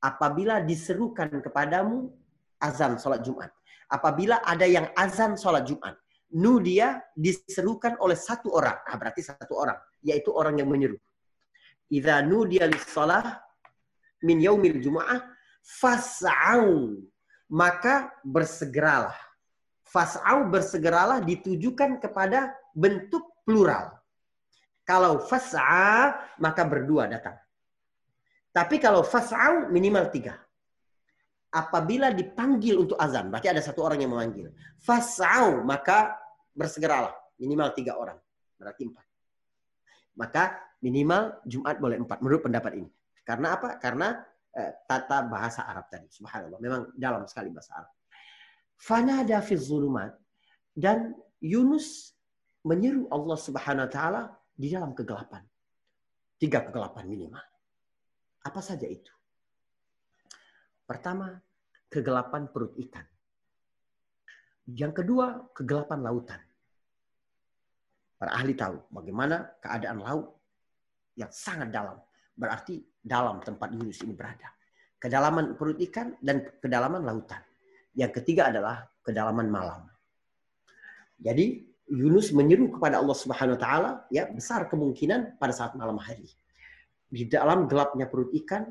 Apabila diserukan kepadamu azan sholat Jumat. Apabila ada yang azan sholat Jumat. Nudia diserukan oleh satu orang. Ah, berarti satu orang. Yaitu orang yang menyeru. Iza nudiya salah min yaumil jumu'ah. Fas'au. Maka bersegeralah fas'au bersegeralah ditujukan kepada bentuk plural. Kalau fas'a maka berdua datang. Tapi kalau fas'au minimal tiga. Apabila dipanggil untuk azan, berarti ada satu orang yang memanggil. Fas'au maka bersegeralah minimal tiga orang. Berarti empat. Maka minimal Jumat boleh empat menurut pendapat ini. Karena apa? Karena eh, tata bahasa Arab tadi. Subhanallah. Memang dalam sekali bahasa Arab. Fanada fi zulumat. Dan Yunus menyeru Allah Subhanahu wa taala di dalam kegelapan. Tiga kegelapan minimal. Apa saja itu? Pertama, kegelapan perut ikan. Yang kedua, kegelapan lautan. Para ahli tahu bagaimana keadaan laut yang sangat dalam. Berarti dalam tempat Yunus ini berada. Kedalaman perut ikan dan kedalaman lautan. Yang ketiga adalah kedalaman malam. Jadi Yunus menyeru kepada Allah Subhanahu wa taala ya besar kemungkinan pada saat malam hari. Di dalam gelapnya perut ikan,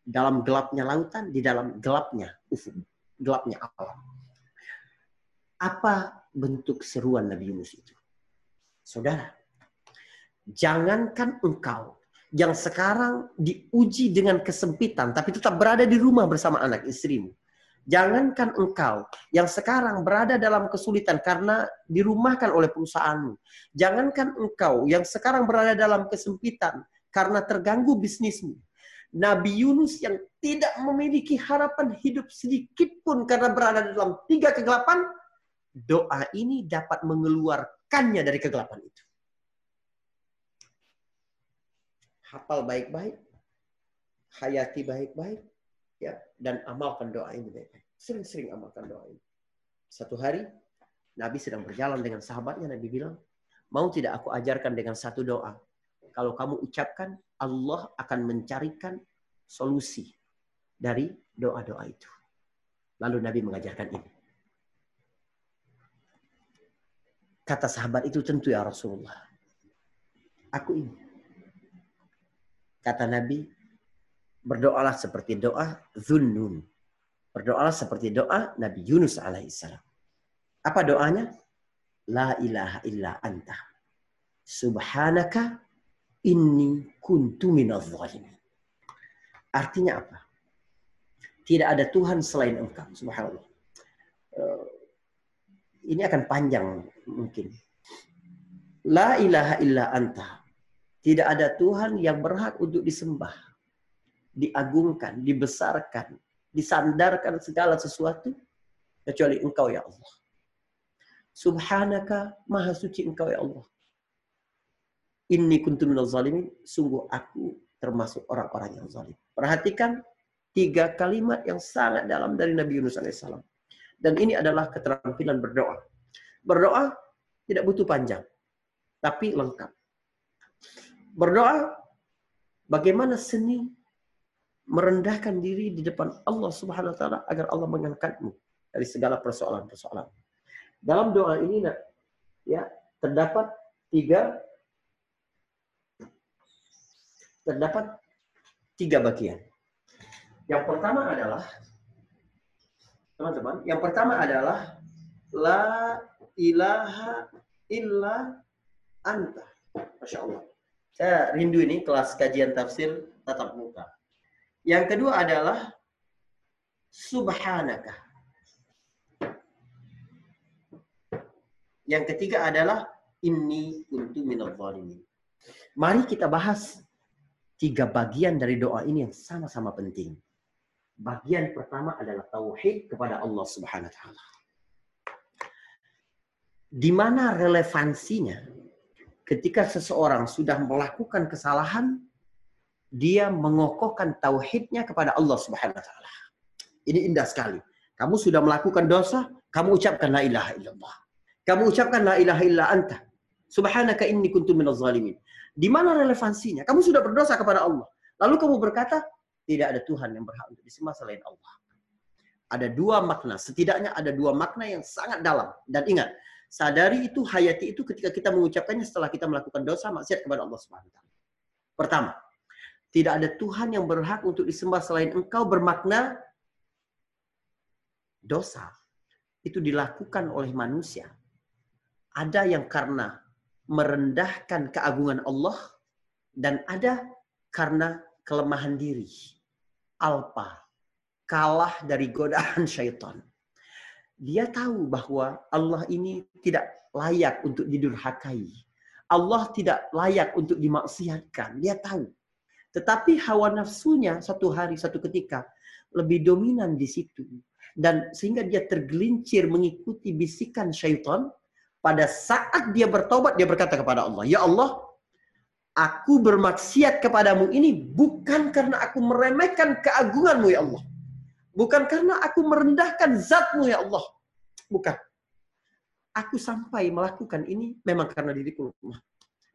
dalam gelapnya lautan, di dalam gelapnya ufuk, gelapnya alam. Apa bentuk seruan Nabi Yunus itu? Saudara, jangankan engkau yang sekarang diuji dengan kesempitan, tapi tetap berada di rumah bersama anak istrimu. Jangankan engkau yang sekarang berada dalam kesulitan karena dirumahkan oleh perusahaanmu. Jangankan engkau yang sekarang berada dalam kesempitan karena terganggu bisnismu. Nabi Yunus yang tidak memiliki harapan hidup sedikit pun karena berada dalam tiga kegelapan, doa ini dapat mengeluarkannya dari kegelapan itu. Hafal baik-baik, hayati baik-baik, ya dan amalkan doa ini baik-baik. Sering-sering amalkan doa ini. Satu hari Nabi sedang berjalan dengan sahabatnya, Nabi bilang, mau tidak aku ajarkan dengan satu doa. Kalau kamu ucapkan, Allah akan mencarikan solusi dari doa-doa itu. Lalu Nabi mengajarkan ini. Kata sahabat itu tentu ya Rasulullah. Aku ini. Kata Nabi, berdoalah seperti doa Zunnun. Berdoalah seperti doa Nabi Yunus alaihissalam. Apa doanya? La ilaha illa anta. Subhanaka inni kuntu minadh. Artinya apa? Tidak ada Tuhan selain engkau. Subhanallah. Eh, ini akan panjang mungkin. La ilaha illa anta. Tidak ada Tuhan yang berhak untuk disembah diagungkan, dibesarkan, disandarkan segala sesuatu kecuali Engkau ya Allah. Subhanaka maha suci Engkau ya Allah. Inni kuntu minal zalimin, sungguh aku termasuk orang-orang yang zalim. Perhatikan tiga kalimat yang sangat dalam dari Nabi Yunus alaihissalam. Dan ini adalah keterampilan berdoa. Berdoa tidak butuh panjang, tapi lengkap. Berdoa bagaimana seni merendahkan diri di depan Allah Subhanahu wa taala agar Allah mengangkatmu dari segala persoalan-persoalan. Dalam doa ini ya terdapat tiga terdapat tiga bagian. Yang pertama adalah teman-teman, yang pertama adalah la ilaha illa anta. Masya Allah. Saya rindu ini kelas kajian tafsir tatap muka. Yang kedua adalah subhanaka. Yang ketiga adalah inni kuntu minal zalimin. Mari kita bahas tiga bagian dari doa ini yang sama-sama penting. Bagian pertama adalah tauhid kepada Allah Subhanahu wa taala. Di mana relevansinya ketika seseorang sudah melakukan kesalahan dia mengokohkan tauhidnya kepada Allah Subhanahu wa taala. Ini indah sekali. Kamu sudah melakukan dosa, kamu ucapkan la ilaha illallah. Kamu ucapkan la ilaha illa anta. Subhanaka inni kuntu minaz zalimin. Di mana relevansinya? Kamu sudah berdosa kepada Allah. Lalu kamu berkata, tidak ada Tuhan yang berhak untuk disembah selain Allah. Ada dua makna, setidaknya ada dua makna yang sangat dalam. Dan ingat, sadari itu, hayati itu ketika kita mengucapkannya setelah kita melakukan dosa maksiat kepada Allah Subhanahu. Pertama, tidak ada Tuhan yang berhak untuk disembah selain engkau bermakna dosa. Itu dilakukan oleh manusia. Ada yang karena merendahkan keagungan Allah dan ada karena kelemahan diri. Alpa, kalah dari godaan syaitan. Dia tahu bahwa Allah ini tidak layak untuk didurhakai. Allah tidak layak untuk dimaksiatkan. Dia tahu. Tetapi hawa nafsunya satu hari, satu ketika lebih dominan di situ. Dan sehingga dia tergelincir mengikuti bisikan syaitan. Pada saat dia bertobat, dia berkata kepada Allah, Ya Allah, aku bermaksiat kepadamu ini bukan karena aku meremehkan keagunganmu ya Allah. Bukan karena aku merendahkan zatmu ya Allah. Bukan. Aku sampai melakukan ini memang karena diriku lemah.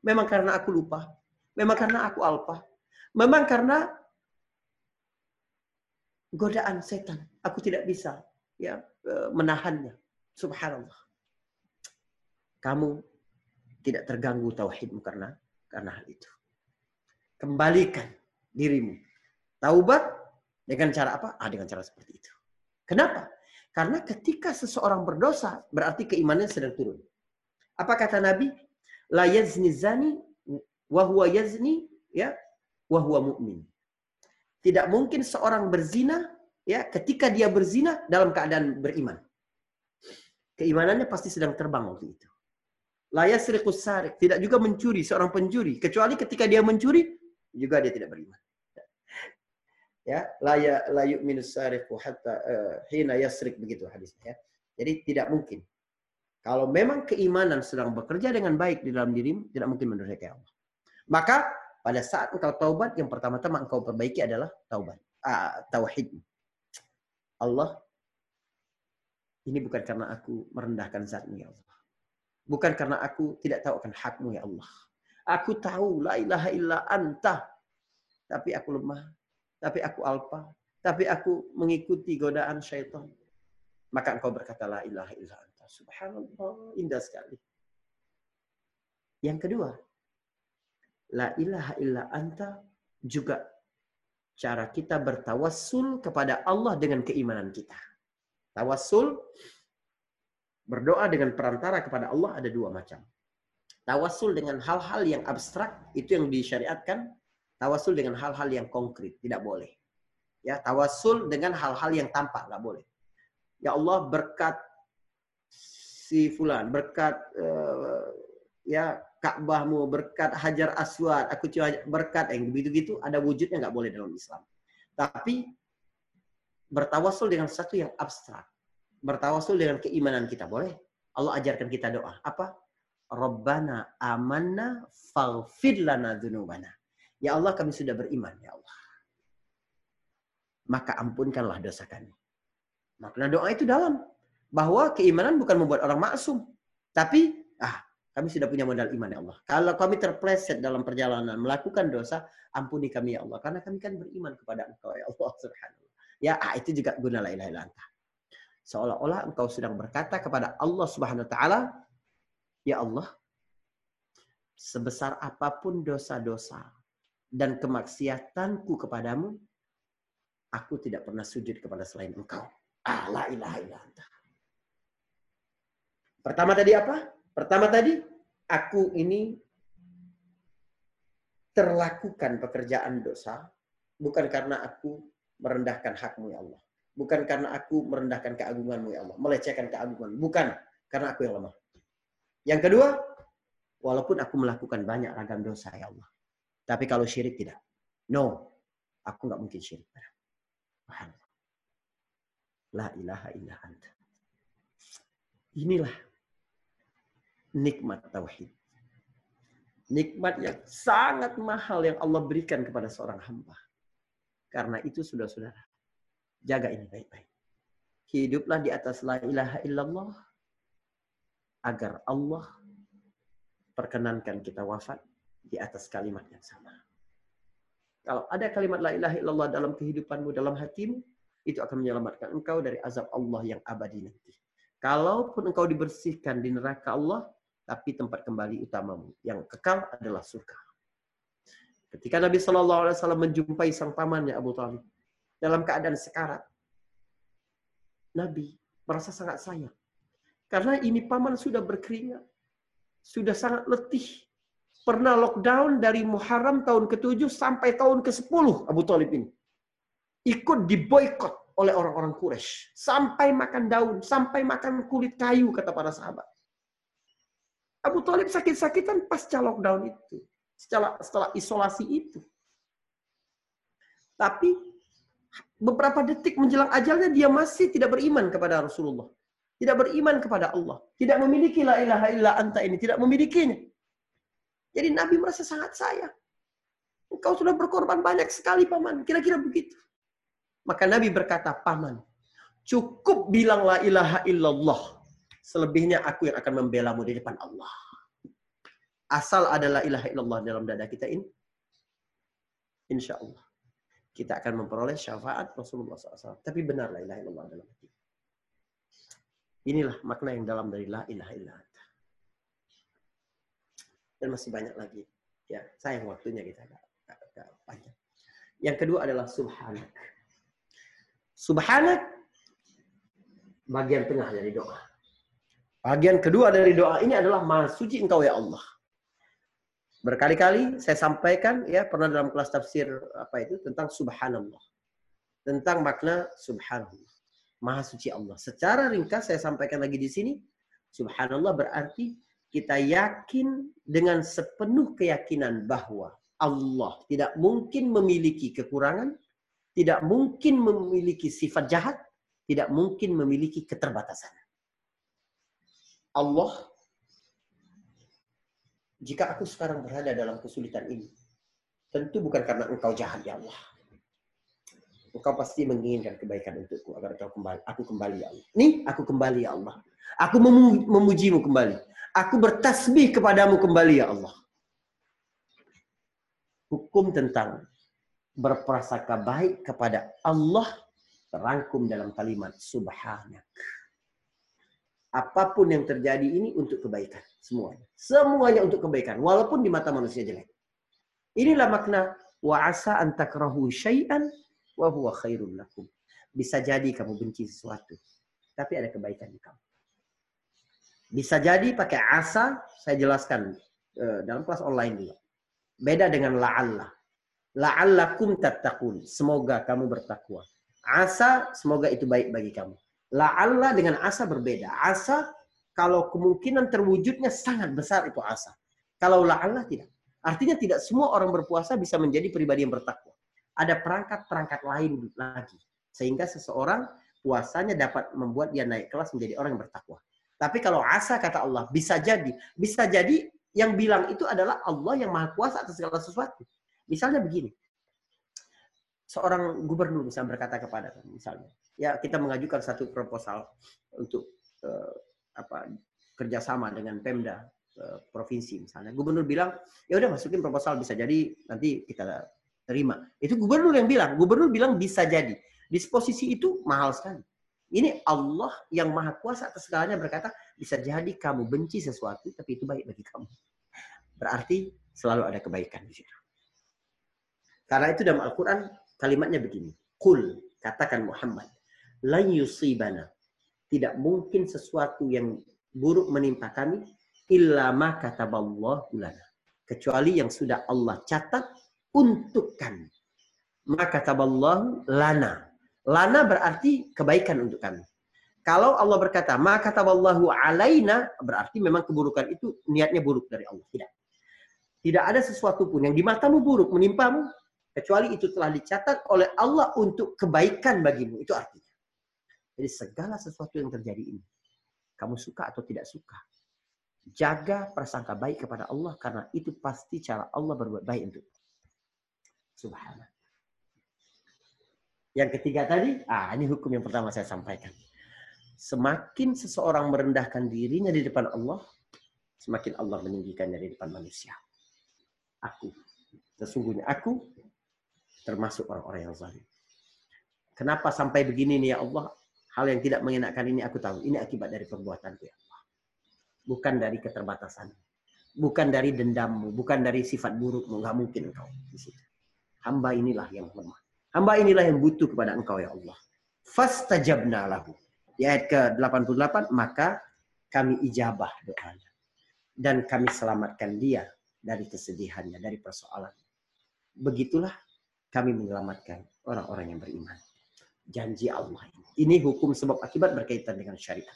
Memang karena aku lupa. Memang karena aku alpa. Memang karena godaan setan. Aku tidak bisa ya e, menahannya. Subhanallah. Kamu tidak terganggu tauhidmu karena karena hal itu. Kembalikan dirimu. Taubat dengan cara apa? Ah, dengan cara seperti itu. Kenapa? Karena ketika seseorang berdosa, berarti keimanannya sedang turun. Apa kata Nabi? La yazni zani wa huwa yazni ya wa huwa mu'min. Tidak mungkin seorang berzina ya ketika dia berzina dalam keadaan beriman. Keimanannya pasti sedang terbang waktu itu. La yasriqus tidak juga mencuri seorang pencuri kecuali ketika dia mencuri juga dia tidak beriman ya la ya la yu'minu sariqu hatta uh, hina yasrik begitu hadisnya ya. Jadi tidak mungkin. Kalau memang keimanan sedang bekerja dengan baik di dalam dirimu, tidak mungkin menduduki Allah. Maka pada saat engkau taubat, yang pertama-tama engkau perbaiki adalah taubat, uh, tauhid. Allah, ini bukan karena aku merendahkan zatmu ya Allah. Bukan karena aku tidak tahu akan hakmu ya Allah. Aku tahu la ilaha illa anta. Tapi aku lemah tapi aku alpa, tapi aku mengikuti godaan syaitan. Maka engkau berkata la ilaha illa anta. Subhanallah, indah sekali. Yang kedua, la ilaha illa anta juga cara kita bertawassul kepada Allah dengan keimanan kita. Tawassul berdoa dengan perantara kepada Allah ada dua macam. Tawassul dengan hal-hal yang abstrak itu yang disyariatkan Tawasul dengan hal-hal yang konkret, tidak boleh. Ya, tawasul dengan hal-hal yang tampak, nggak boleh. Ya Allah berkat si fulan, berkat uh, ya Ka'bahmu, berkat Hajar Aswad, aku cuma berkat yang begitu-gitu ada wujudnya nggak boleh dalam Islam. Tapi bertawasul dengan sesuatu yang abstrak. Bertawasul dengan keimanan kita boleh. Allah ajarkan kita doa. Apa? Rabbana amanna faghfir lana. Ya Allah kami sudah beriman ya Allah. Maka ampunkanlah dosa kami. Makna doa itu dalam. Bahwa keimanan bukan membuat orang maksum. Tapi ah kami sudah punya modal iman ya Allah. Kalau kami terpleset dalam perjalanan melakukan dosa, ampuni kami ya Allah. Karena kami kan beriman kepada Engkau ya Allah subhanahu Ya, ah, itu juga guna la ilaha illallah. Seolah-olah engkau sedang berkata kepada Allah subhanahu wa ta'ala, Ya Allah, sebesar apa pun dosa-dosa dan kemaksiatanku kepadamu, aku tidak pernah sujud kepada selain engkau. Ah, la ilaha illa Pertama tadi apa? Pertama tadi, aku ini terlakukan pekerjaan dosa bukan karena aku merendahkan hakmu ya Allah. Bukan karena aku merendahkan keagunganmu ya Allah. Melecehkan keagungan. Bukan karena aku yang lemah. Yang kedua, walaupun aku melakukan banyak ragam dosa ya Allah. Tapi kalau syirik tidak. No. Aku nggak mungkin syirik. La ilaha illa anta. Inilah nikmat tauhid. Nikmat yang sangat mahal yang Allah berikan kepada seorang hamba. Karena itu sudah saudara jaga ini baik-baik. Hiduplah di atas la ilaha illallah agar Allah perkenankan kita wafat di atas kalimat yang sama. Kalau ada kalimat la ilaha illallah dalam kehidupanmu, dalam hatimu, itu akan menyelamatkan engkau dari azab Allah yang abadi nanti. Kalaupun engkau dibersihkan di neraka Allah, tapi tempat kembali utamamu yang kekal adalah surga. Ketika Nabi Shallallahu Alaihi Wasallam menjumpai sang pamannya Abu Talib dalam keadaan sekarat, Nabi merasa sangat sayang karena ini paman sudah berkeringat, sudah sangat letih, pernah lockdown dari Muharram tahun ke-7 sampai tahun ke-10 Abu Talib ini. Ikut diboykot oleh orang-orang Quraisy. Sampai makan daun, sampai makan kulit kayu kata para sahabat. Abu Talib sakit-sakitan pasca lockdown itu. Setelah, setelah isolasi itu. Tapi beberapa detik menjelang ajalnya dia masih tidak beriman kepada Rasulullah. Tidak beriman kepada Allah. Tidak memiliki la ilaha illa anta ini. Tidak memilikinya. Jadi Nabi merasa sangat sayang. Engkau sudah berkorban banyak sekali, Paman. Kira-kira begitu. Maka Nabi berkata, paman, cukup bilang la ilaha illallah. Selebihnya aku yang akan membelamu di depan Allah. Asal adalah ilaha illallah dalam dada kita ini. Insya Allah. Kita akan memperoleh syafaat Rasulullah SAW. Tapi benar la ilaha illallah dalam hati. Inilah makna yang dalam dari la ilaha illallah. Dan masih banyak lagi. Ya, sayang waktunya kita agak, agak panjang. Yang kedua adalah subhanak. Subhanak bagian tengah dari doa. Bagian kedua dari doa ini adalah Maha suci Engkau ya Allah. Berkali-kali saya sampaikan ya pernah dalam kelas tafsir apa itu tentang subhanallah. Tentang makna subhanallah. Maha suci Allah. Secara ringkas saya sampaikan lagi di sini subhanallah berarti kita yakin dengan sepenuh keyakinan bahwa Allah tidak mungkin memiliki kekurangan, tidak mungkin memiliki sifat jahat, tidak mungkin memiliki keterbatasan. Allah, jika aku sekarang berada dalam kesulitan ini, tentu bukan karena engkau jahat ya Allah. Engkau pasti menginginkan kebaikan untukku agar kau kembali. Aku kembali ya Allah. Nih, aku kembali ya Allah. Aku memujimu kembali. Aku bertasbih kepadamu kembali ya Allah. Hukum tentang berprasangka baik kepada Allah terangkum dalam kalimat subhanak. Apa pun yang terjadi ini untuk kebaikan. Semuanya. Semuanya untuk kebaikan. Walaupun di mata manusia jelek. Inilah makna wa asa antakrahu syai'an wa huwa khairun lakum. Bisa jadi kamu benci sesuatu. Tapi ada kebaikan di kamu. Bisa jadi pakai asa, saya jelaskan uh, dalam kelas online dulu. Beda dengan la'alla. La'allakum tattaqun. Semoga kamu bertakwa. Asa, semoga itu baik bagi kamu. La'alla dengan asa berbeda. Asa, kalau kemungkinan terwujudnya sangat besar itu asa. Kalau la'alla tidak. Artinya tidak semua orang berpuasa bisa menjadi pribadi yang bertakwa. Ada perangkat-perangkat lain lagi. Sehingga seseorang puasanya dapat membuat dia naik kelas menjadi orang yang bertakwa. Tapi kalau asa kata Allah bisa jadi, bisa jadi yang bilang itu adalah Allah yang maha kuasa atas segala sesuatu. Misalnya begini, seorang gubernur misalnya berkata kepada misalnya, ya kita mengajukan satu proposal untuk uh, apa kerjasama dengan Pemda uh, provinsi misalnya. Gubernur bilang, ya udah masukin proposal bisa jadi nanti kita terima. Itu gubernur yang bilang, gubernur bilang bisa jadi. Disposisi itu mahal sekali. Ini Allah yang maha kuasa atas segalanya berkata, bisa jadi kamu benci sesuatu, tapi itu baik bagi kamu. Berarti selalu ada kebaikan di situ. Karena itu dalam Al-Quran kalimatnya begini. Kul, katakan Muhammad. Lan yusibana. Tidak mungkin sesuatu yang buruk menimpa kami. Illa ma kataballahu lana. Kecuali yang sudah Allah catat untuk kami. Maka kataballahu lana Lana berarti kebaikan untuk kami. Kalau Allah berkata, maka taballahu alaina, berarti memang keburukan itu niatnya buruk dari Allah. Tidak. Tidak ada sesuatu pun yang di matamu buruk menimpamu, kecuali itu telah dicatat oleh Allah untuk kebaikan bagimu. Itu artinya. Jadi segala sesuatu yang terjadi ini, kamu suka atau tidak suka, jaga prasangka baik kepada Allah karena itu pasti cara Allah berbuat baik untuk Subhanallah. Yang ketiga tadi, ah ini hukum yang pertama saya sampaikan. Semakin seseorang merendahkan dirinya di depan Allah, semakin Allah meninggikannya di depan manusia. Aku, sesungguhnya aku termasuk orang-orang yang zalim. Kenapa sampai begini nih ya Allah? Hal yang tidak mengenakan ini aku tahu. Ini akibat dari perbuatanku ya Allah. Bukan dari keterbatasan. Bukan dari dendammu. Bukan dari sifat burukmu. Nggak mungkin engkau di situ. Hamba inilah yang lemah. Hamba inilah yang butuh kepada engkau ya Allah. Fastajabna lahu. Di ayat ke-88, maka kami ijabah doanya. Dan kami selamatkan dia dari kesedihannya, dari persoalan. Begitulah kami menyelamatkan orang-orang yang beriman. Janji Allah ini. Hukum sebab akibat berkaitan dengan syariat.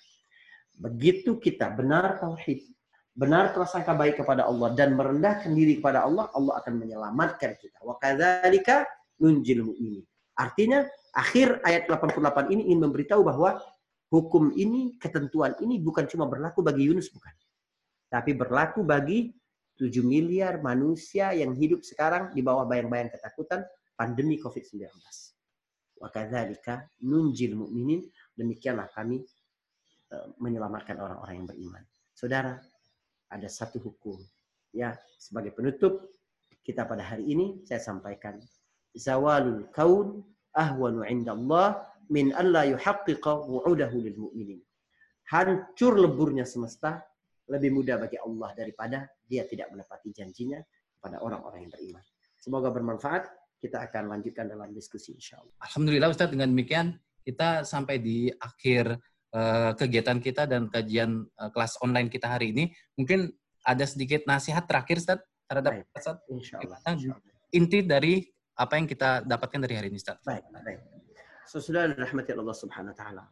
Begitu kita benar tauhid, benar prasangka baik kepada Allah dan merendahkan diri kepada Allah, Allah akan menyelamatkan kita. Wa kadzalika nunjil mu'minin. Artinya akhir ayat 88 ini ingin memberitahu bahwa hukum ini, ketentuan ini bukan cuma berlaku bagi Yunus bukan. Tapi berlaku bagi 7 miliar manusia yang hidup sekarang di bawah bayang-bayang ketakutan pandemi COVID-19. Wa kadzalika nunjil mu'minin. Demikianlah kami eh, menyelamatkan orang-orang yang beriman. Saudara, ada satu hukum. Ya, sebagai penutup kita pada hari ini saya sampaikan zawalul kaun ahwanu Allah min alla yuhaqqiqa wu'udahu lil mu'minin. Hancur leburnya semesta lebih mudah bagi Allah daripada dia tidak menepati janjinya kepada orang-orang yang beriman. Semoga bermanfaat. Kita akan lanjutkan dalam diskusi insya Allah. Alhamdulillah Ustaz dengan demikian kita sampai di akhir uh, kegiatan kita dan kajian uh, kelas online kita hari ini. Mungkin ada sedikit nasihat terakhir Ustaz terhadap Baik. Allah. Insya Allah. Inti dari apa yang kita dapatkan dari hari ini Ustaz. Baik, baik. Sesudah rahmati Allah Subhanahu wa taala.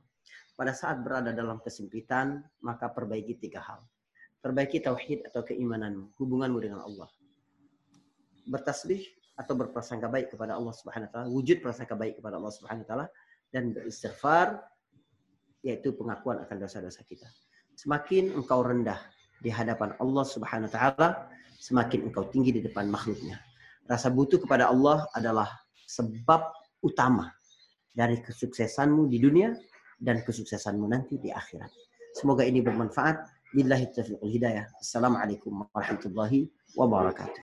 Pada saat berada dalam kesempitan, maka perbaiki tiga hal. Perbaiki tauhid atau keimananmu, hubunganmu dengan Allah. Bertasbih atau berprasangka baik kepada Allah Subhanahu wa taala, wujud prasangka baik kepada Allah Subhanahu wa taala dan beristighfar yaitu pengakuan akan dosa-dosa kita. Semakin engkau rendah di hadapan Allah Subhanahu wa taala, semakin engkau tinggi di depan makhluknya. Rasa butuh kepada Allah adalah sebab utama dari kesuksesanmu di dunia dan kesuksesanmu nanti di akhirat. Semoga ini bermanfaat. Billahi hidayah. Assalamualaikum warahmatullahi wabarakatuh.